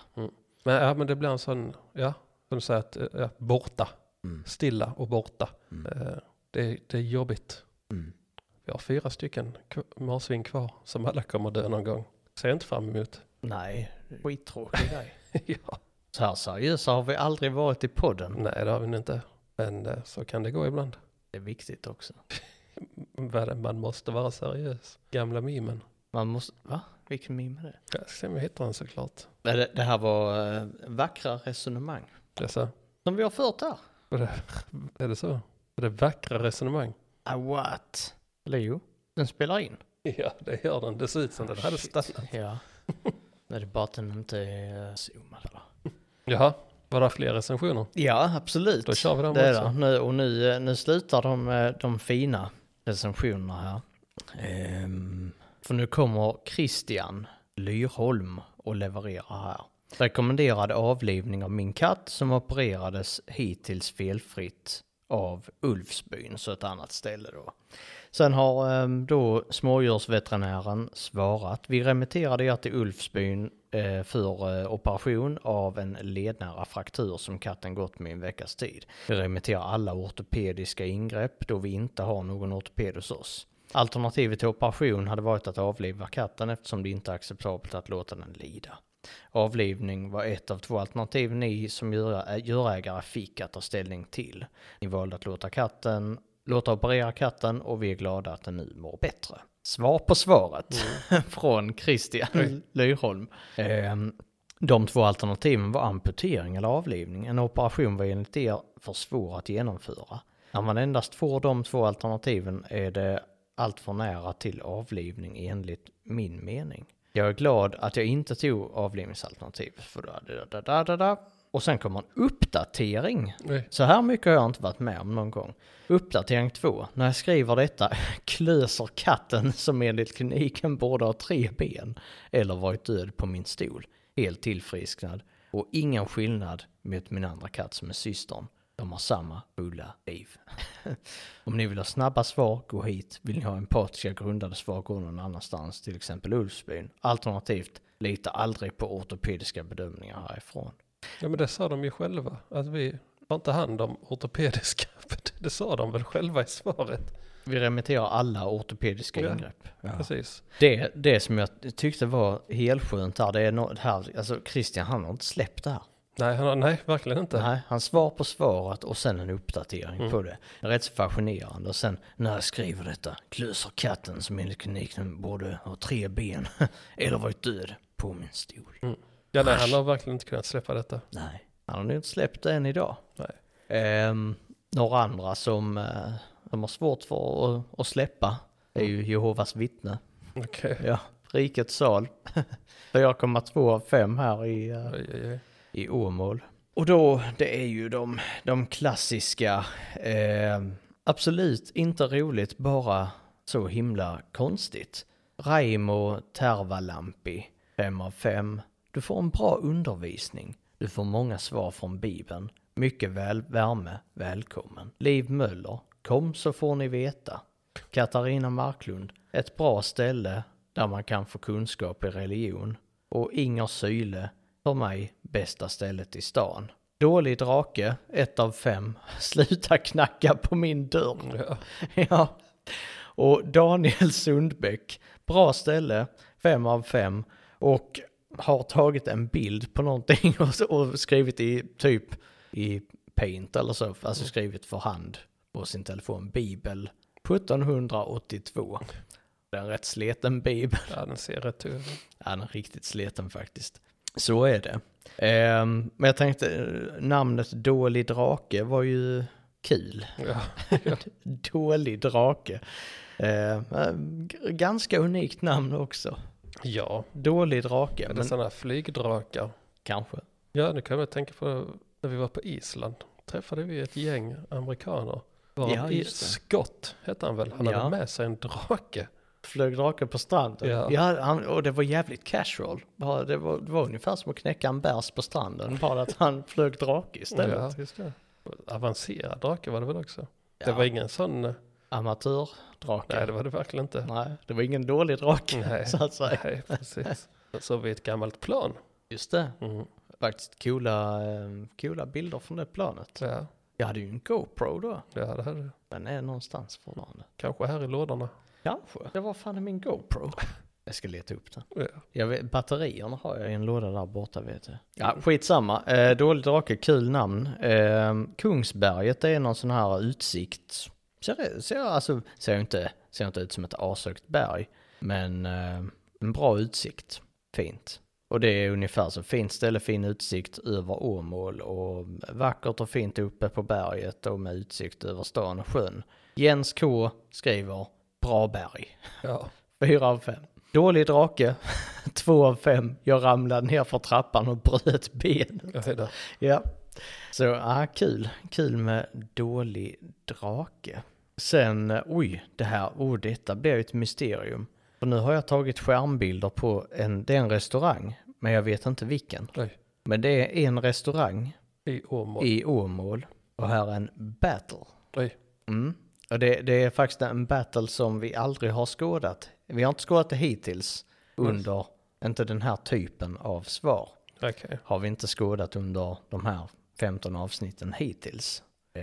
Men, ja, men det blir en sån, ja, som du säger, att, ja, borta, Mm. stilla och borta. Mm. Eh, Det, det är jobbigt. Mm. Vi har fyra stycken marsvin kvar som alla kommer dö någon gång. Ser jag inte fram emot. Nej, skittråkig grej. ja. Så här seriösa har vi aldrig varit i podden. Nej, det har vi inte. Men eh, så kan det gå ibland. Det är viktigt också. Man måste vara seriös. Gamla mimen. Man måste, va? Vilken meme är det? Jag ska se om jag hittar den såklart. Det, det här var eh, vackra resonemang. Så. Som vi har fört här. Är det, så? Är det vackra resonemang? Ah, what? Leo, den spelar in. Ja, det gör den. Det ser ut som den hade stannat. Ja. Det är bara att den inte är zoomad. Eller? Jaha, var det fler recensioner? Ja, absolut. Då kör vi dem det också. Nu, och nu, nu slutar de, de fina recensionerna här. Ehm, för nu kommer Christian Lyrholm och levererar här. Rekommenderad avlivning av min katt som opererades hittills felfritt av Ulfsbyn, så ett annat ställe då. Sen har ehm, då smådjursveterinären svarat. Vi remitterade er till Ulfsbyn eh, för eh, operation av en lednära fraktur som katten gått med i en veckas tid. Vi remitterar alla ortopediska ingrepp då vi inte har någon ortoped hos oss. Alternativet till operation hade varit att avliva katten eftersom det inte är acceptabelt att låta den lida. Avlivning var ett av två alternativ ni som djura- djurägare fick att ta ställning till. Ni valde att låta katten låta operera katten och vi är glada att den nu mår bättre. Svar på svaret från Christian Oj. Lyrholm. Ehm, de två alternativen var amputering eller avlivning. En operation var enligt er för svår att genomföra. När man endast får de två alternativen är det allt för nära till avlivning enligt min mening. Jag är glad att jag inte tog avlivningsalternativet. För da, da, da, da, da. Och sen kommer en uppdatering Nej. så här mycket har jag inte varit med om någon gång. Uppdatering 2. När jag skriver detta klöser katten som enligt kliniken borde ha tre ben eller varit död på min stol. Helt tillfrisknad och ingen skillnad mot min andra katt som är systern. De har samma fulla liv. Om ni vill ha snabba svar, gå hit. Vill ni ha empatiska grundade svar, gå någon annanstans, till exempel Ulfsbyn. Alternativt, lita aldrig på ortopediska bedömningar härifrån. Ja men det sa de ju själva. Att vi tar inte hand om ortopediska. Det sa de väl själva i svaret. Vi remitterar alla ortopediska Ja. ingrepp. Precis. Det, det som jag tyckte var helskönt här, det är något här, alltså Christian han har inte släppt det här. Nej, han nej verkligen inte. Nej, han svar på svaret och sen en uppdatering Mm. på det. Rätt så fascinerande. Och sen när jag skriver detta, klöser katten som enligt kliniken borde ha tre ben eller varit död på min stol. Ja, nej, han har verkligen inte kunnat släppa detta. Nej, han har nog inte släppt det än idag. Nej. Ehm, några andra som eh, de har svårt för att, att släppa är ju Jehovas vittne. Okej. Ja, rikets sal. 4,2 av 5 här i, eh, Oj, oj, oj i Åmål. Och då, det är ju de, de klassiska, eh, absolut inte roligt, bara så himla konstigt. Raimo Tervalampi, 5 av 5. Du får en bra undervisning. Du får många svar från Bibeln. Mycket väl, värme, välkommen. Liv Möller, kom så får ni veta. Katarina Marklund, ett bra ställe där man kan få kunskap i religion. Och Inger Syle, för mig bästa stället i stan. Dålig drake, ett av fem. Sluta knacka på min dörr. Ja. Ja. Och Daniel Sundbäck, bra ställe, fem av fem. Och har tagit en bild på någonting och, och skrivit i typ i paint eller så, alltså skrivit för hand på sin telefon, bibel 1782. Det är en rätt sliten bibel. ja, den ser rätt ut. Ja, den är riktigt sliten faktiskt. Så är det. Ehm, men jag tänkte, namnet Dålig Drake var ju kul. Ja. Dålig Drake. Ehm, eh, ganska unikt namn också. ja, Dålig Drake, är det men sådana flygdrakar? kanske. Ja, nu kan jag tänka på när vi var på Island. Träffade vi ett gäng amerikaner. Var Ja, i. Scott hette han väl? Han Ja. hade med sig en drake. Flög drake på stranden. Ja. Ja, han, och det var jävligt casual. Bara, det, var, det var ungefär som att knäcka en bärs på stranden, bara att han flög drake Ja, istället. just det. Avancerad drake var det väl också? Det Ja. var ingen sån, eh, Amatördrake. nej det var det verkligen inte. Nej, det var ingen dålig drake, Nej. så att säga. Nej, precis. Så vi ett gammalt plan. Just det. Mm. Faktiskt coola, eh, coola bilder från det planet. Ja, Jag hade ju en GoPro då. ja, det hade du. Den är någonstans fortfarande. Kanske här i lådorna. Kanske. Det var fan min GoPro. Jag ska leta upp den. Ja. Jag vet, batterierna har jag i en låda där borta vet jag. Ja, skitsamma. Eh, dålig drake, kul namn. Eh, Kungsberget är någon sån här utsikt. Ser, ser, alltså, ser, inte, ser inte ut som ett ashögt berg. Men eh, en bra utsikt. Fint. Och det är ungefär så fint ställe, fin utsikt över Åmål och vackert och fint uppe på berget och med utsikt över stan och sjön. Jens K skriver bra berg. Ja, Fyra av fem. Dålig drake. Två av fem. Jag ramlade ner för trappan och bröt benet. Ja. Så, ja, kul. Kul med dålig drake. Sen, oj, det här, oh, detta blir ju ett mysterium. För nu har jag tagit skärmbilder på en, det är en restaurang, men jag vet inte vilken. Oj. Men det är en restaurang I Åmål. i Åmål och här är en battle. Oj. Mm. Och det, det är faktiskt en battle som vi aldrig har skådat. Vi har inte skådat det hittills under, inte den här typen av svar. Okej. Har vi inte skådat under de här 15 avsnitten hittills.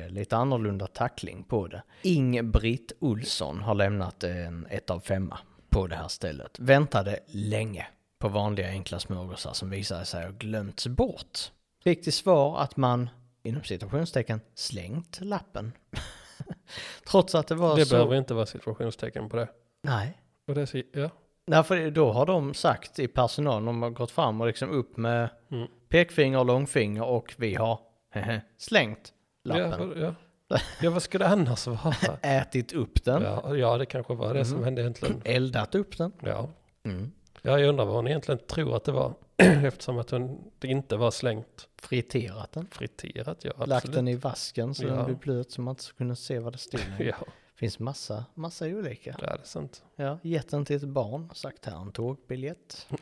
Lite annorlunda tackling på det. Ing-Britt Olsson har lämnat en ett av femma på det här stället. Väntade länge på vanliga enkla smörgåsar som visade sig ha glömts bort. Fick till svar att man, inom citationstecken, slängt lappen. Trots att det var Det så... behöver inte vara situationstecken på det. Nej. Och det är ja. Nej, för då har de sagt i personalen, de har gått fram och liksom upp med Mm. pekfinger och långfinger och vi har slängt Ja, lappen. vad- ja. ja, vad ska det annars vara? Ätit upp den, Ja, ja, det kanske var det som Mm. hände egentligen. eldat upp den. Ja. Mm. Ja, jag undrar vad hon egentligen tror att det var. Eftersom att hon, det inte var slängt Friterat den. friterat. Ja, Lagt absolut. den i vasken så Ja. den blir blöt så man inte kunna se vad det står. Ja, finns massa, massa olika. ja, det är sant. Ja, gett den till ett barn, sagt här en tågbiljett.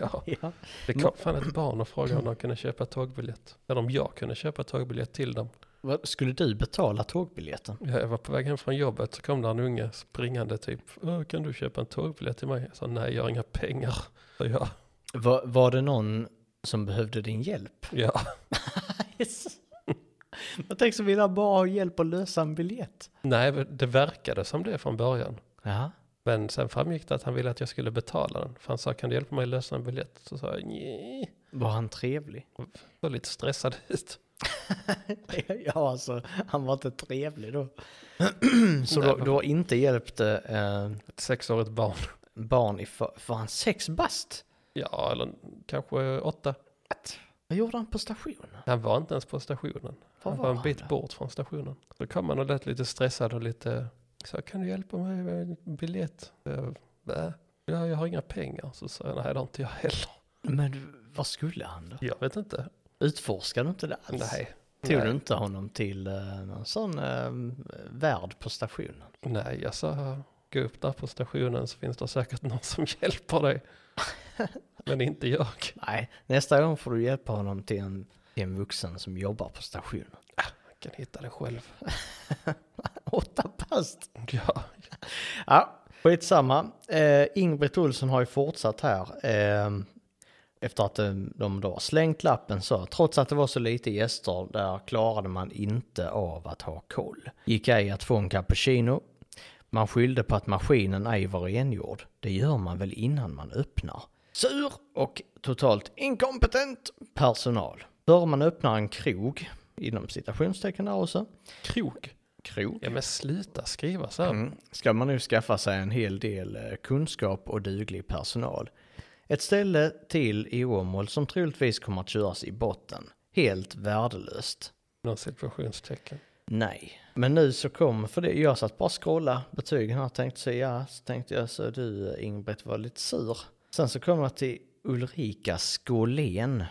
Ja. ja. Det kom fan ett barn och frågade om de kunde köpa tågbiljett. Eller om jag kunde köpa tågbiljett till dem. Vad, Skulle du betala tågbiljetten? Ja, Jag var på väg hem från jobbet så kom där en unge springande typ. "Åh, Kan du köpa en tågbiljett till mig? Jag sa nej, jag har inga pengar. Så jag, Var, var det någon som behövde din hjälp? ja, Yes. Jag tänkte så vill jag bara ha hjälp att lösa en biljett. nej, det verkade som det från början. Ja. Men sen framgick det att han ville att jag skulle betala den. För han sa, kan du hjälpa mig att lösa en biljett? Så sa jag, nej. Var han trevlig? Såg lite stressad ut. ja, alltså han var inte trevlig då. så Nej, då, du har inte hjälpt eh, Ett sexårigt barn. barn i, för, för han sex bast? Ja, eller kanske åtta. Vad gjorde han på stationen? Han var inte ens på stationen. Var han var var en bit då? bort från stationen. Så kom han och lät lite stressad och lite, så kan du hjälpa mig med en biljett? Jag, "Nä." Ja, jag har inga pengar. Så sa jag, nej det har inte jag heller. Men vad skulle han då? Jag vet inte. Utforskade du inte det alls? Nej. Tog nej. du inte honom till uh, någon sån uh, värd på stationen? Nej, jag sa gå upp där på stationen så finns det säkert någon som hjälper dig. Men inte jag. Nej, nästa gång får du hjälpa honom till en, till en vuxen som jobbar på stationen. Jag kan hitta det själv. Åtta past. Ja, Ja, skitsamma. Eh, Ingbritt Olsson har ju fortsatt här. Eh, efter att eh, de då slängt lappen så, trots att det var så lite gäster, där klarade man inte av att ha koll. Gick ej att få en cappuccino. Man skyllde på att maskinen ej var rengjord. Det gör man väl innan man öppnar. Sur och totalt inkompetent personal. Före man öppnar en krog, inom citationstecken där också. krok. Krog. Ja men sluta skriva så här. Mm. Ska man nu skaffa sig en hel del eh, kunskap och duglig personal. Ett ställe till i Åmål som troligtvis kommer att köras i botten. Helt värdelöst. Någon situationstecken. Nej. Men nu så kommer, för det, jag satt bara och scrolla betygen här tänkte så ja, så tänkte jag så du Ingbritt var lite sur. Sen så kommer jag till Ulrika Skålén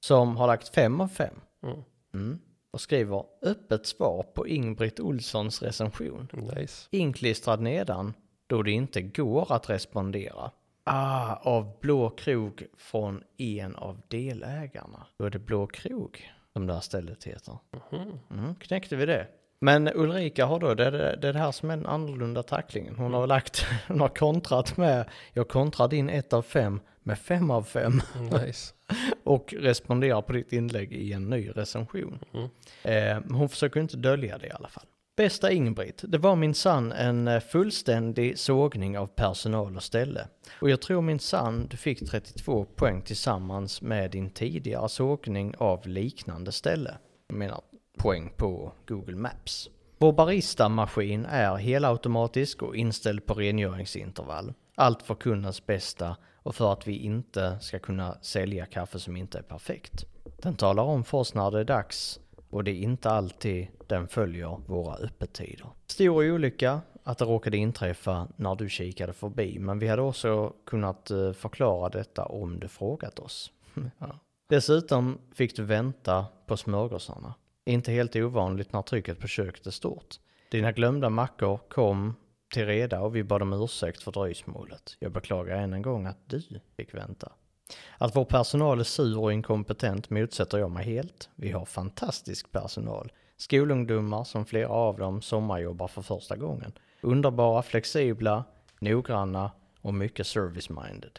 som har lagt fem av fem. Mm. Mm. Och skriver öppet svar på Ingbritt Olssons recension. Nice. inklistrad nedan då det inte går att respondera. Ah, av Blå krog från en av delägarna. Då är det Blå krog som det här stället heter. Mhm. Mm, knäckte vi det. Men Ulrika har då, det är det, det är det här som är den annorlunda tacklingen. Hon har lagt, hon har kontrat med, jag kontrar din ett av fem med fem av fem Nice. och responderar på ditt inlägg i en ny recension. Mm. Eh, hon försöker inte dölja det i alla fall. Bästa Ingbritt, det var min sann en eh, fullständig sågning av personal och ställe. Och jag tror min sann du fick 32 poäng tillsammans med din tidigare sågning av liknande ställe. Jag menar poäng på Google Maps. Vår baristamaskin är helautomatisk och inställd på rengöringsintervall. Allt för kundens bästa och för att vi inte ska kunna sälja kaffe som inte är perfekt. Den talar om för oss när det är dags och det är inte alltid den följer våra öppettider. Stor olycka att det råkade inträffa när du kikade förbi, men vi hade också kunnat eh, förklara detta om du frågat oss. ja. Dessutom fick du vänta på smörgåsarna. Inte helt ovanligt när trycket på köket är stort. Dina glömda mackor kom till reda och vi bad om ursäkt för dröjsmålet. Jag beklagar än en gång att du fick vänta. Att vår personal är sur och inkompetent motsätter jag mig helt. Vi har fantastisk personal. Skolungdomar som flera av dem sommarjobbar för första gången. Underbara, flexibla, noggranna och mycket service-minded.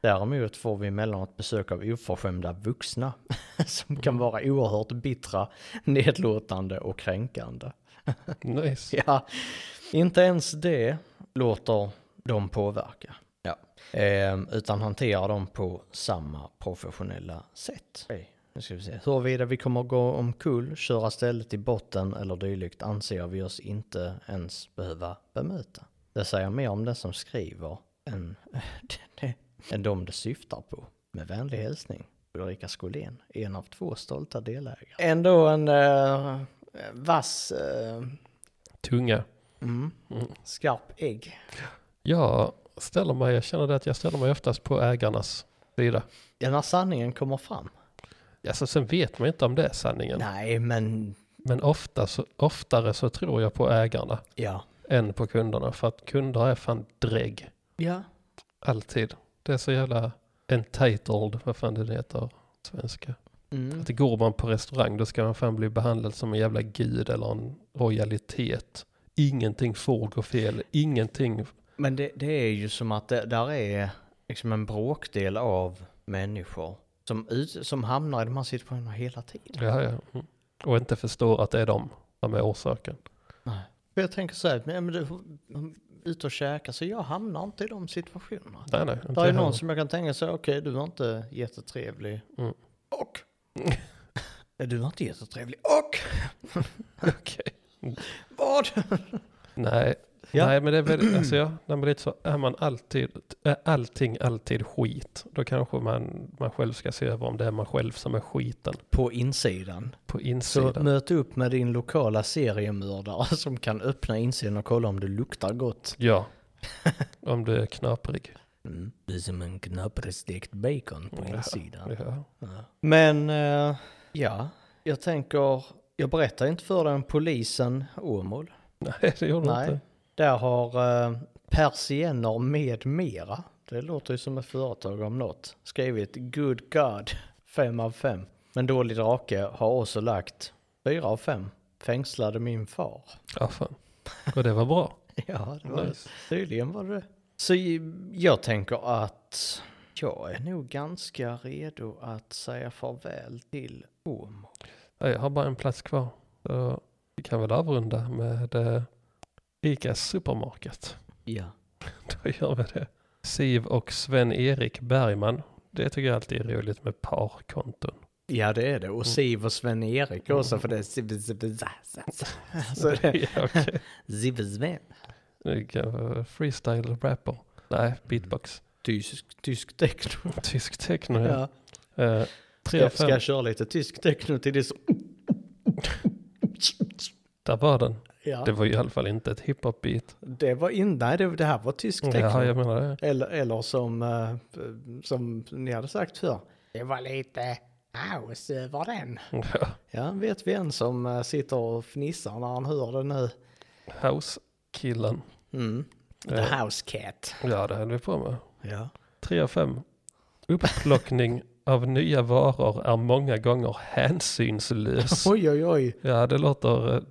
Däremot får vi emellanåt besök av oförskämda vuxna som kan vara oerhört bittra, nedlåtande och kränkande. Nice. Ja, inte ens det låter dem påverka. Ja. Eh, utan hanterar dem på samma professionella sätt. Nu ska vi se. Huruvida vi kommer gå omkull, köra stället i botten eller dylikt anser vi oss inte ens behöva bemöta. Det säger mer om den som skriver än, än de det syftar på. Med vänlig hälsning, Ulrika Skolén, en av två stolta delägare. Ändå en eh, vass, eh, Tunga. mm, Mm. skarp ägg. Jag ställer mig, jag känner det att jag ställer mig oftast på ägarnas sida. Ja, när sanningen kommer fram. Alltså sen vet man inte om det är sanningen. Nej, men Men ofta så, oftare så tror jag på ägarna ja. än på kunderna. För att kunder är fan drägg. Ja. Alltid. Det är så jävla entitled, vad fan det heter svenska. Mm. Att går man på restaurang då ska man fan bli behandlad som en jävla gud eller en royalitet. Ingenting får gå fel, ingenting. Men det, det är ju som att det där är liksom en bråkdel av människor som, ut, som hamnar i de här situationerna hela tiden. Ja, ja. Mm. Och inte förstår att det är de som är orsaken. För jag tänker så här, men, men du, ut och käka, så jag hamnar inte i de situationerna. Nej, nej. Det är någon som jag kan tänka så okej du var inte jättetrevlig. Mm. Och? Nej, du var inte jättetrevlig. Och? Okej. Vad? Nej. Ja. Nej, men det är väl, alltså ja, när man är så, är man alltid, är allting alltid skit, då kanske man, man själv ska se över om det är man själv som är skiten På insidan. på Så insidan. möt upp med din lokala seriemördare som kan öppna insidan och kolla om det luktar gott. Ja, om du är knaprig. Mm. Det är som en knapprestekt bacon på Ja, insidan. Ja. Ja. Men eh, ja, jag tänker, jag berättar inte för den polisen Åmål. Nej, det gjorde Nej. inte. Där har eh, persienner med mera, det låter ju som ett företag om något, skrivit good god 5 av 5. Men dålig drake har också lagt 4 av 5. Fängslade min far. Ja, fan. Och det var bra. Ja, det var Nice. tydligen var det. Så jag tänker att jag är nog ganska redo att säga farväl till Åmål. Ja, Jag har bara en plats kvar. Så vi kan väl avrunda med eh, Ica Supermarket. Ja. Då gör vi det. Siv och Sven-Erik Bergman. Det tycker jag alltid är roligt med parkonton. Ja det är det. Och Siv och Sven-Erik också för det är Siv- Så det ja, okej. Siv och Sven. Det kan vara Freestyle rapper. Nej, beatbox. Tysk, tysk techno. Tysk techno ja. Ja. Tre Ska, ska jag köra lite tysk techno till det så? Där var den. Ja. Det var ju i alla fall inte ett hiphop beat. Det var in, nej det, det här var tysk techno. Ja, jag menar det. Eller, eller som, eh, som ni hade sagt förr. Det var lite house över den. Ja. Ja, vet vi en som eh, sitter och fnissar när han hör det nu. House-killen. Mm. The Eh. house cat. Ja, det höll vi på med. Ja. Tre av fem. Upplockning av nya varor är många gånger hänsynslös. Oj, oj, oj. Ja, det låter eh,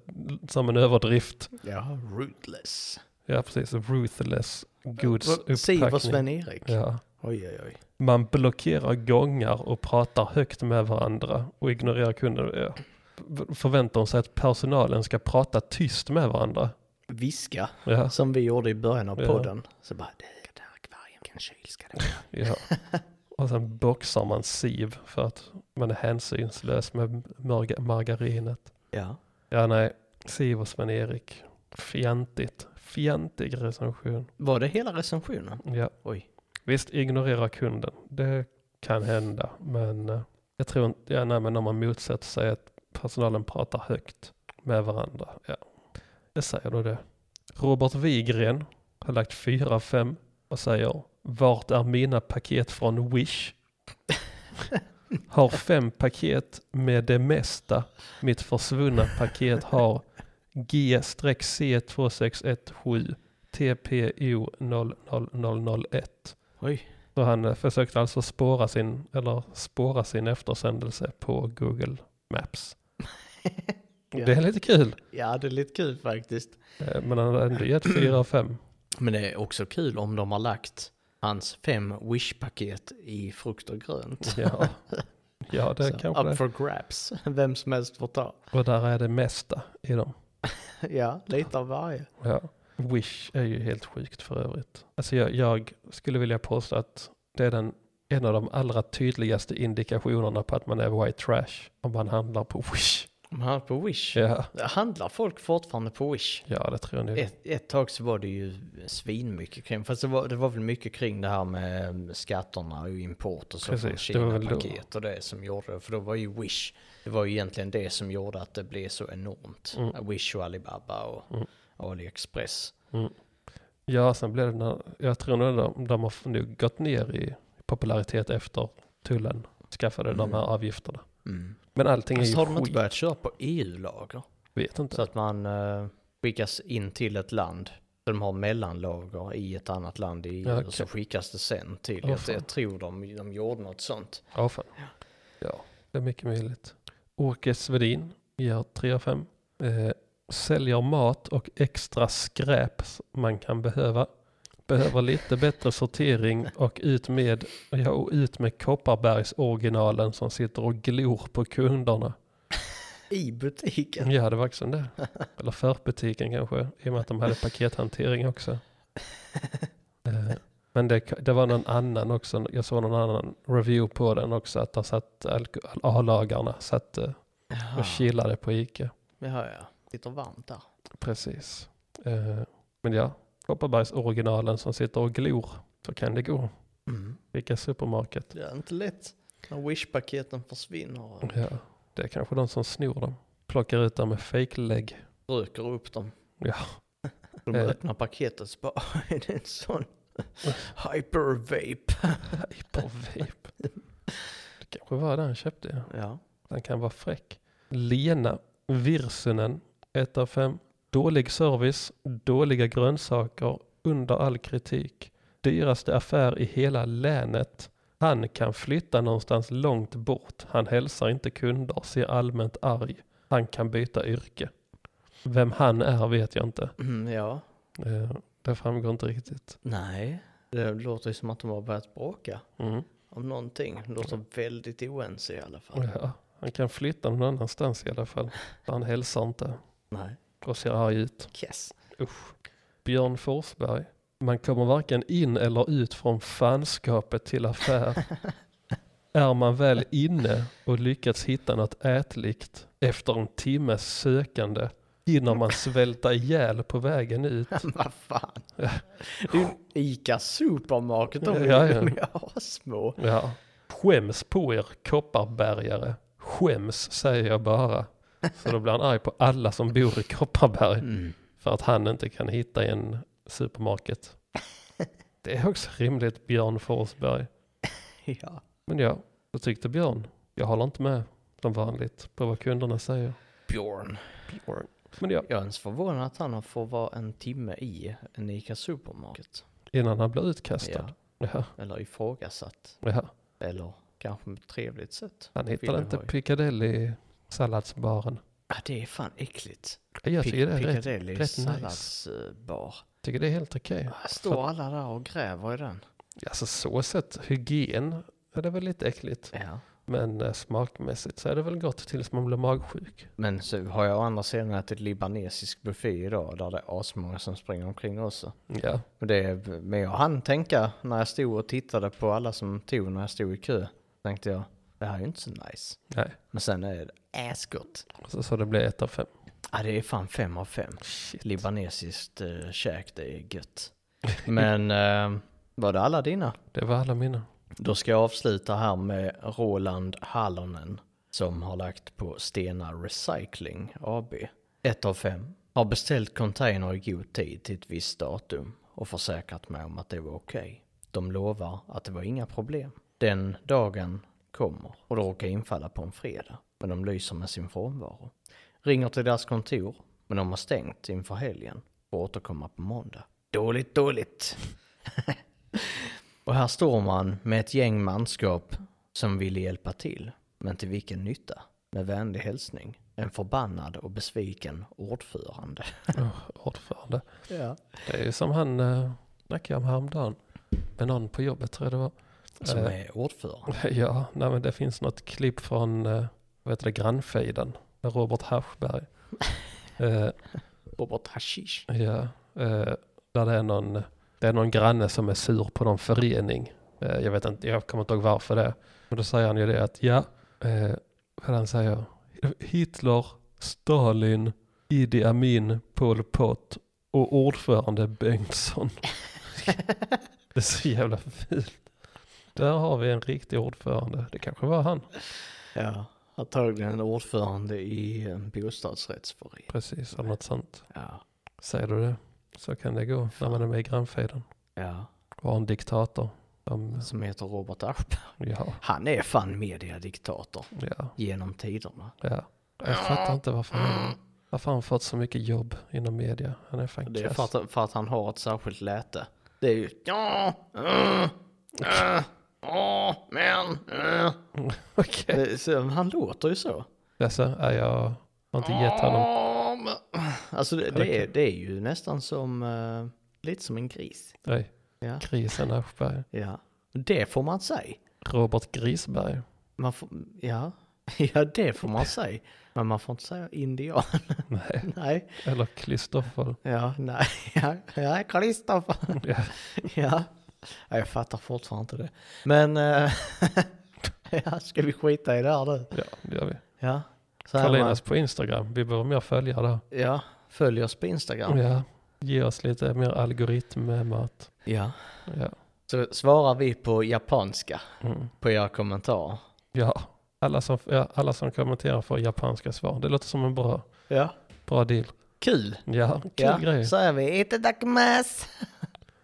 som en överdrift. Ja, rootless. Ja, precis. Ruthless goods Siv och upppackning. Sven-Erik. Ja. Oj, oj, oj. Man blockerar gångar och pratar högt med varandra och ignorerar kunden. Ja. Förväntar sig att personalen ska prata tyst med varandra. Viska, Ja, som vi gjorde i början av Ja. podden. Så bara, det där akvarium, vilken kyl ska det ja. Och sen boxar man Siv för att man är hänsynslös med marga- margarinet. Ja. Ja, nej. Siv och Sven-Erik. Fjantigt. Fjantig recension. Var det hela recensionen? Ja. Oj. Visst, ignorera kunden. Det kan hända. Men eh, jag tror inte, ja, nej, men om man motsätter sig att personalen pratar högt med varandra. Ja, jag säger då det. Robert Wigren har lagt fyra av fem och säger vart är mina paket från Wish? har fem paket med det mesta. Mitt försvunna paket har G-C2617 TPO 00001. Oj. Så han eh, försökte alltså spåra sin, eller spåra sin eftersändelse på Google Maps. Ja. Det är lite kul. Ja, det är lite kul faktiskt. Eh, Men han har ändå gett fyra av fem. Men det är också kul om de har lagt hans fem Wish-paket i frukt och grönt. Ja, ja det Så, kanske up det. for grabs. Vem som helst får ta. Och där är det mesta i dem. Ja, lite av varje. Ja. Wish är ju helt sjukt för övrigt. Alltså jag, jag skulle vilja påstå att det är den, en av de allra tydligaste indikationerna på att man är white trash. Om man handlar på Wish. De har på Wish. Ja, Handlar folk fortfarande på Wish? ja det tror jag. Ett, ett tag så var det ju svinmycket kring, fast det var, det var väl mycket kring det här med skatterna och import och så från Precis, då. Kina-paket och det som gjorde det. För då var ju Wish, det var ju egentligen det som gjorde att det blev så enormt. Mm. Wish och Alibaba och Mm. AliExpress. Ja, sen blev det, när, jag tror nog de, de har nu gått ner i popularitet efter tullen skaffade de Mm. här avgifterna. Mm. Men allting är Fast ju har de inte skit. börjat köra på EU-lager? Vet inte. Så att man uh, skickas in till ett land. Så de har mellanlager i ett annat land i EU Ja, och så skickas det sen till. Åh, jag, tror de, de gjorde något sånt. Ja, fan. Ja, det är mycket möjligt. Åke Svedin ger 3 av 5. Eh, säljer mat och extra skräp man kan behöva. Behöver lite bättre sortering och ut med, ja, och ut med Kopparbergs originalen som sitter och glor på kunderna. I butiken? Ja, det var också det. Eller förbutiken kanske, i och med att de hade pakethantering också. Eh, Men det, det var någon annan också, jag såg någon annan review på den också, att där satt A-lagarna satt eh, Jaha. och chillade på Ica. Ja, ja. Sitter varmt där. Precis. Eh, Men ja, Kopparbergs originalen som sitter och glor, så kan det gå. Mm. Ica Supermarket. Det är inte lätt när Wish-paketen försvinner Ja, det är kanske de som snor dem. Plockar ut dem med fake-lägg. röker upp dem. Ja. De Eh. öppnar paketet så bara, är det en sån? Hypervape. Hypervape. Det kanske var det han köpte. ja. Ja. Den kan vara fräck. Lena Virsunen, 1 av 5. Dålig service, dåliga grönsaker, under all kritik. Dyraste affär i hela länet. Han kan flytta någonstans långt bort. Han hälsar inte kunder, ser allmänt arg. Han kan byta yrke. Vem han är vet jag inte. Mm, ja. Eh, Det framgår inte riktigt. Nej. Det låter ju som att de har börjat bråka Mm. om någonting. Det låter väldigt oense i alla fall. Ja, han kan flytta någon annanstans i alla fall. Han hälsar inte Nej. Och ser arg ut. Yes. Usch. Björn Forsberg. Man kommer varken in eller ut från fanskapet till affär. Är man väl inne och lyckats hitta något ätligt efter en timmes sökande hinner man svälta ihjäl på vägen ut. Vad fan. Det är ju Ica Supermarket. Är Ja, ja, ja. små. Ja. Skäms på er kopparbergare. Skäms säger jag bara. Så då blir han arg på alla som bor i Kopparberg. Mm. För att han inte kan hitta en supermarket. Det är också rimligt Björn Forsberg. Ja. Men ja, så tyckte Björn. Jag håller inte med som vanligt på vad kunderna säger. Björn. Björn. Men ja, Jag är ens förvånad att han fått vara en timme i en Ica Supermarket. innan han blev utkastad. Ja. Ja, Eller ifrågasatt. ja. Eller kanske på ett trevligt sätt. Han hittade jag inte. Piccadilly salladsbaren. Ja, det är fan äckligt. Jag tycker det är rätt, rätt nice. salladsbar. tycker det är helt okej. Här står alla där och gräver i den. Alltså så sett, hygien är det väl lite äckligt. Ja. Men eh, smakmässigt så är det väl gott tills man blir magsjuk. Men så har jag å andra sidan ätit libanesisk buffé idag där det är asmånga som springer omkring också. Ja, Men, det men jag hann tänka när jag stod och tittade på alla som tog när jag stod i kö. Tänkte jag, det här är ju inte så nice. nej. Men sen är det asgott. Så, så det blir ett av fem. Ja, det är fan fem av fem. Shit. Libanesiskt uh, käk, det är gött. Men eh, var det alla dina? Det var alla mina. Då ska jag avsluta här med Roland Hallonen som har lagt på Stena Recycling AB. Ett av fem. Har beställt container i god tid till ett visst datum och försäkrat mig om att det var okej. De lovar att det var inga problem. Den dagen kommer och det råkar infalla på en fredag. Men de lyser med sin frånvaro. Ringer till deras kontor men de har stängt inför helgen och återkomma på måndag. Dåligt, dåligt. Och här står man med ett gäng manskap som ville hjälpa till. Men till vilken nytta? Med vänlig hälsning. En förbannad och besviken ordförande. Oh, ordförande. Ja. Det är ju som han uh, snackade om häromdagen. Med någon på jobbet tror jag det var. Som Eh, är ordförande. Ja, nej, men det finns något klipp från uh, vad heter det, grannfejden med Robert Haschberg. Eh, Robert Hashish. ja, eh, där det är någon, det är någon granne som är sur på någon förening. Eh, jag vet inte, jag kommer inte ihåg varför det. Men då säger han ju det att ja, eh, vad han säger? Hitler, Stalin, Idi Amin, Pol Pot och ordförande Bengtsson. det är så jävla fult. Där har vi en riktig ordförande. Det kanske var han. Ja. Antagligen en ordförande i en bostadsrättsförening. Precis, eller något sånt. Ja. Säger du det? Så kan det gå när man är med i grannfejden. Ja. Och har en diktator. Som, Som heter Robert Aschberg. ja, Han är fan mediadiktator. ja, Genom tiderna. ja. Jag fattar inte varför han, varför han fått så mycket jobb inom media. Han är fan Det är för att, för att han har ett särskilt läte. Det är ju ja, äh, äh, ja, men, äh. Okej. Så Han låter ju så. Alltså, är jag har inte gett honom. Alltså det, det, är, det är ju nästan som, eh, lite som en gris. Nej, Ja. grisen Aschberg. ja. Det får man säga. Robert Grisberg. Man får, ja. ja, det får man säga. Men man får inte säga indian. Nej, nej. eller Kristoffer. Ja, nej. Ja, ja Kristoffer. Ja. Ja. Ja, jag fattar fortfarande inte det. Men, eh, ja, ska vi skita i det här nu? ja, det gör vi. Ja. Följ oss på Instagram. Vi behöver mer följare där. ja, följ oss på Instagram. Ja, ge oss lite mer algoritmmat. Ja. Ja. Så svarar vi på japanska Mm. på era kommentarer. Ja, alla som, ja, alla som kommenterar får japanska svar. Det låter som en bra, Ja. bra deal. Kul. Ja, kul ja. grej. Så är vi. Itadakimasu.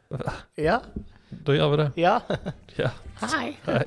Ja, Då gör vi det. ja. Ja, Hej. hej.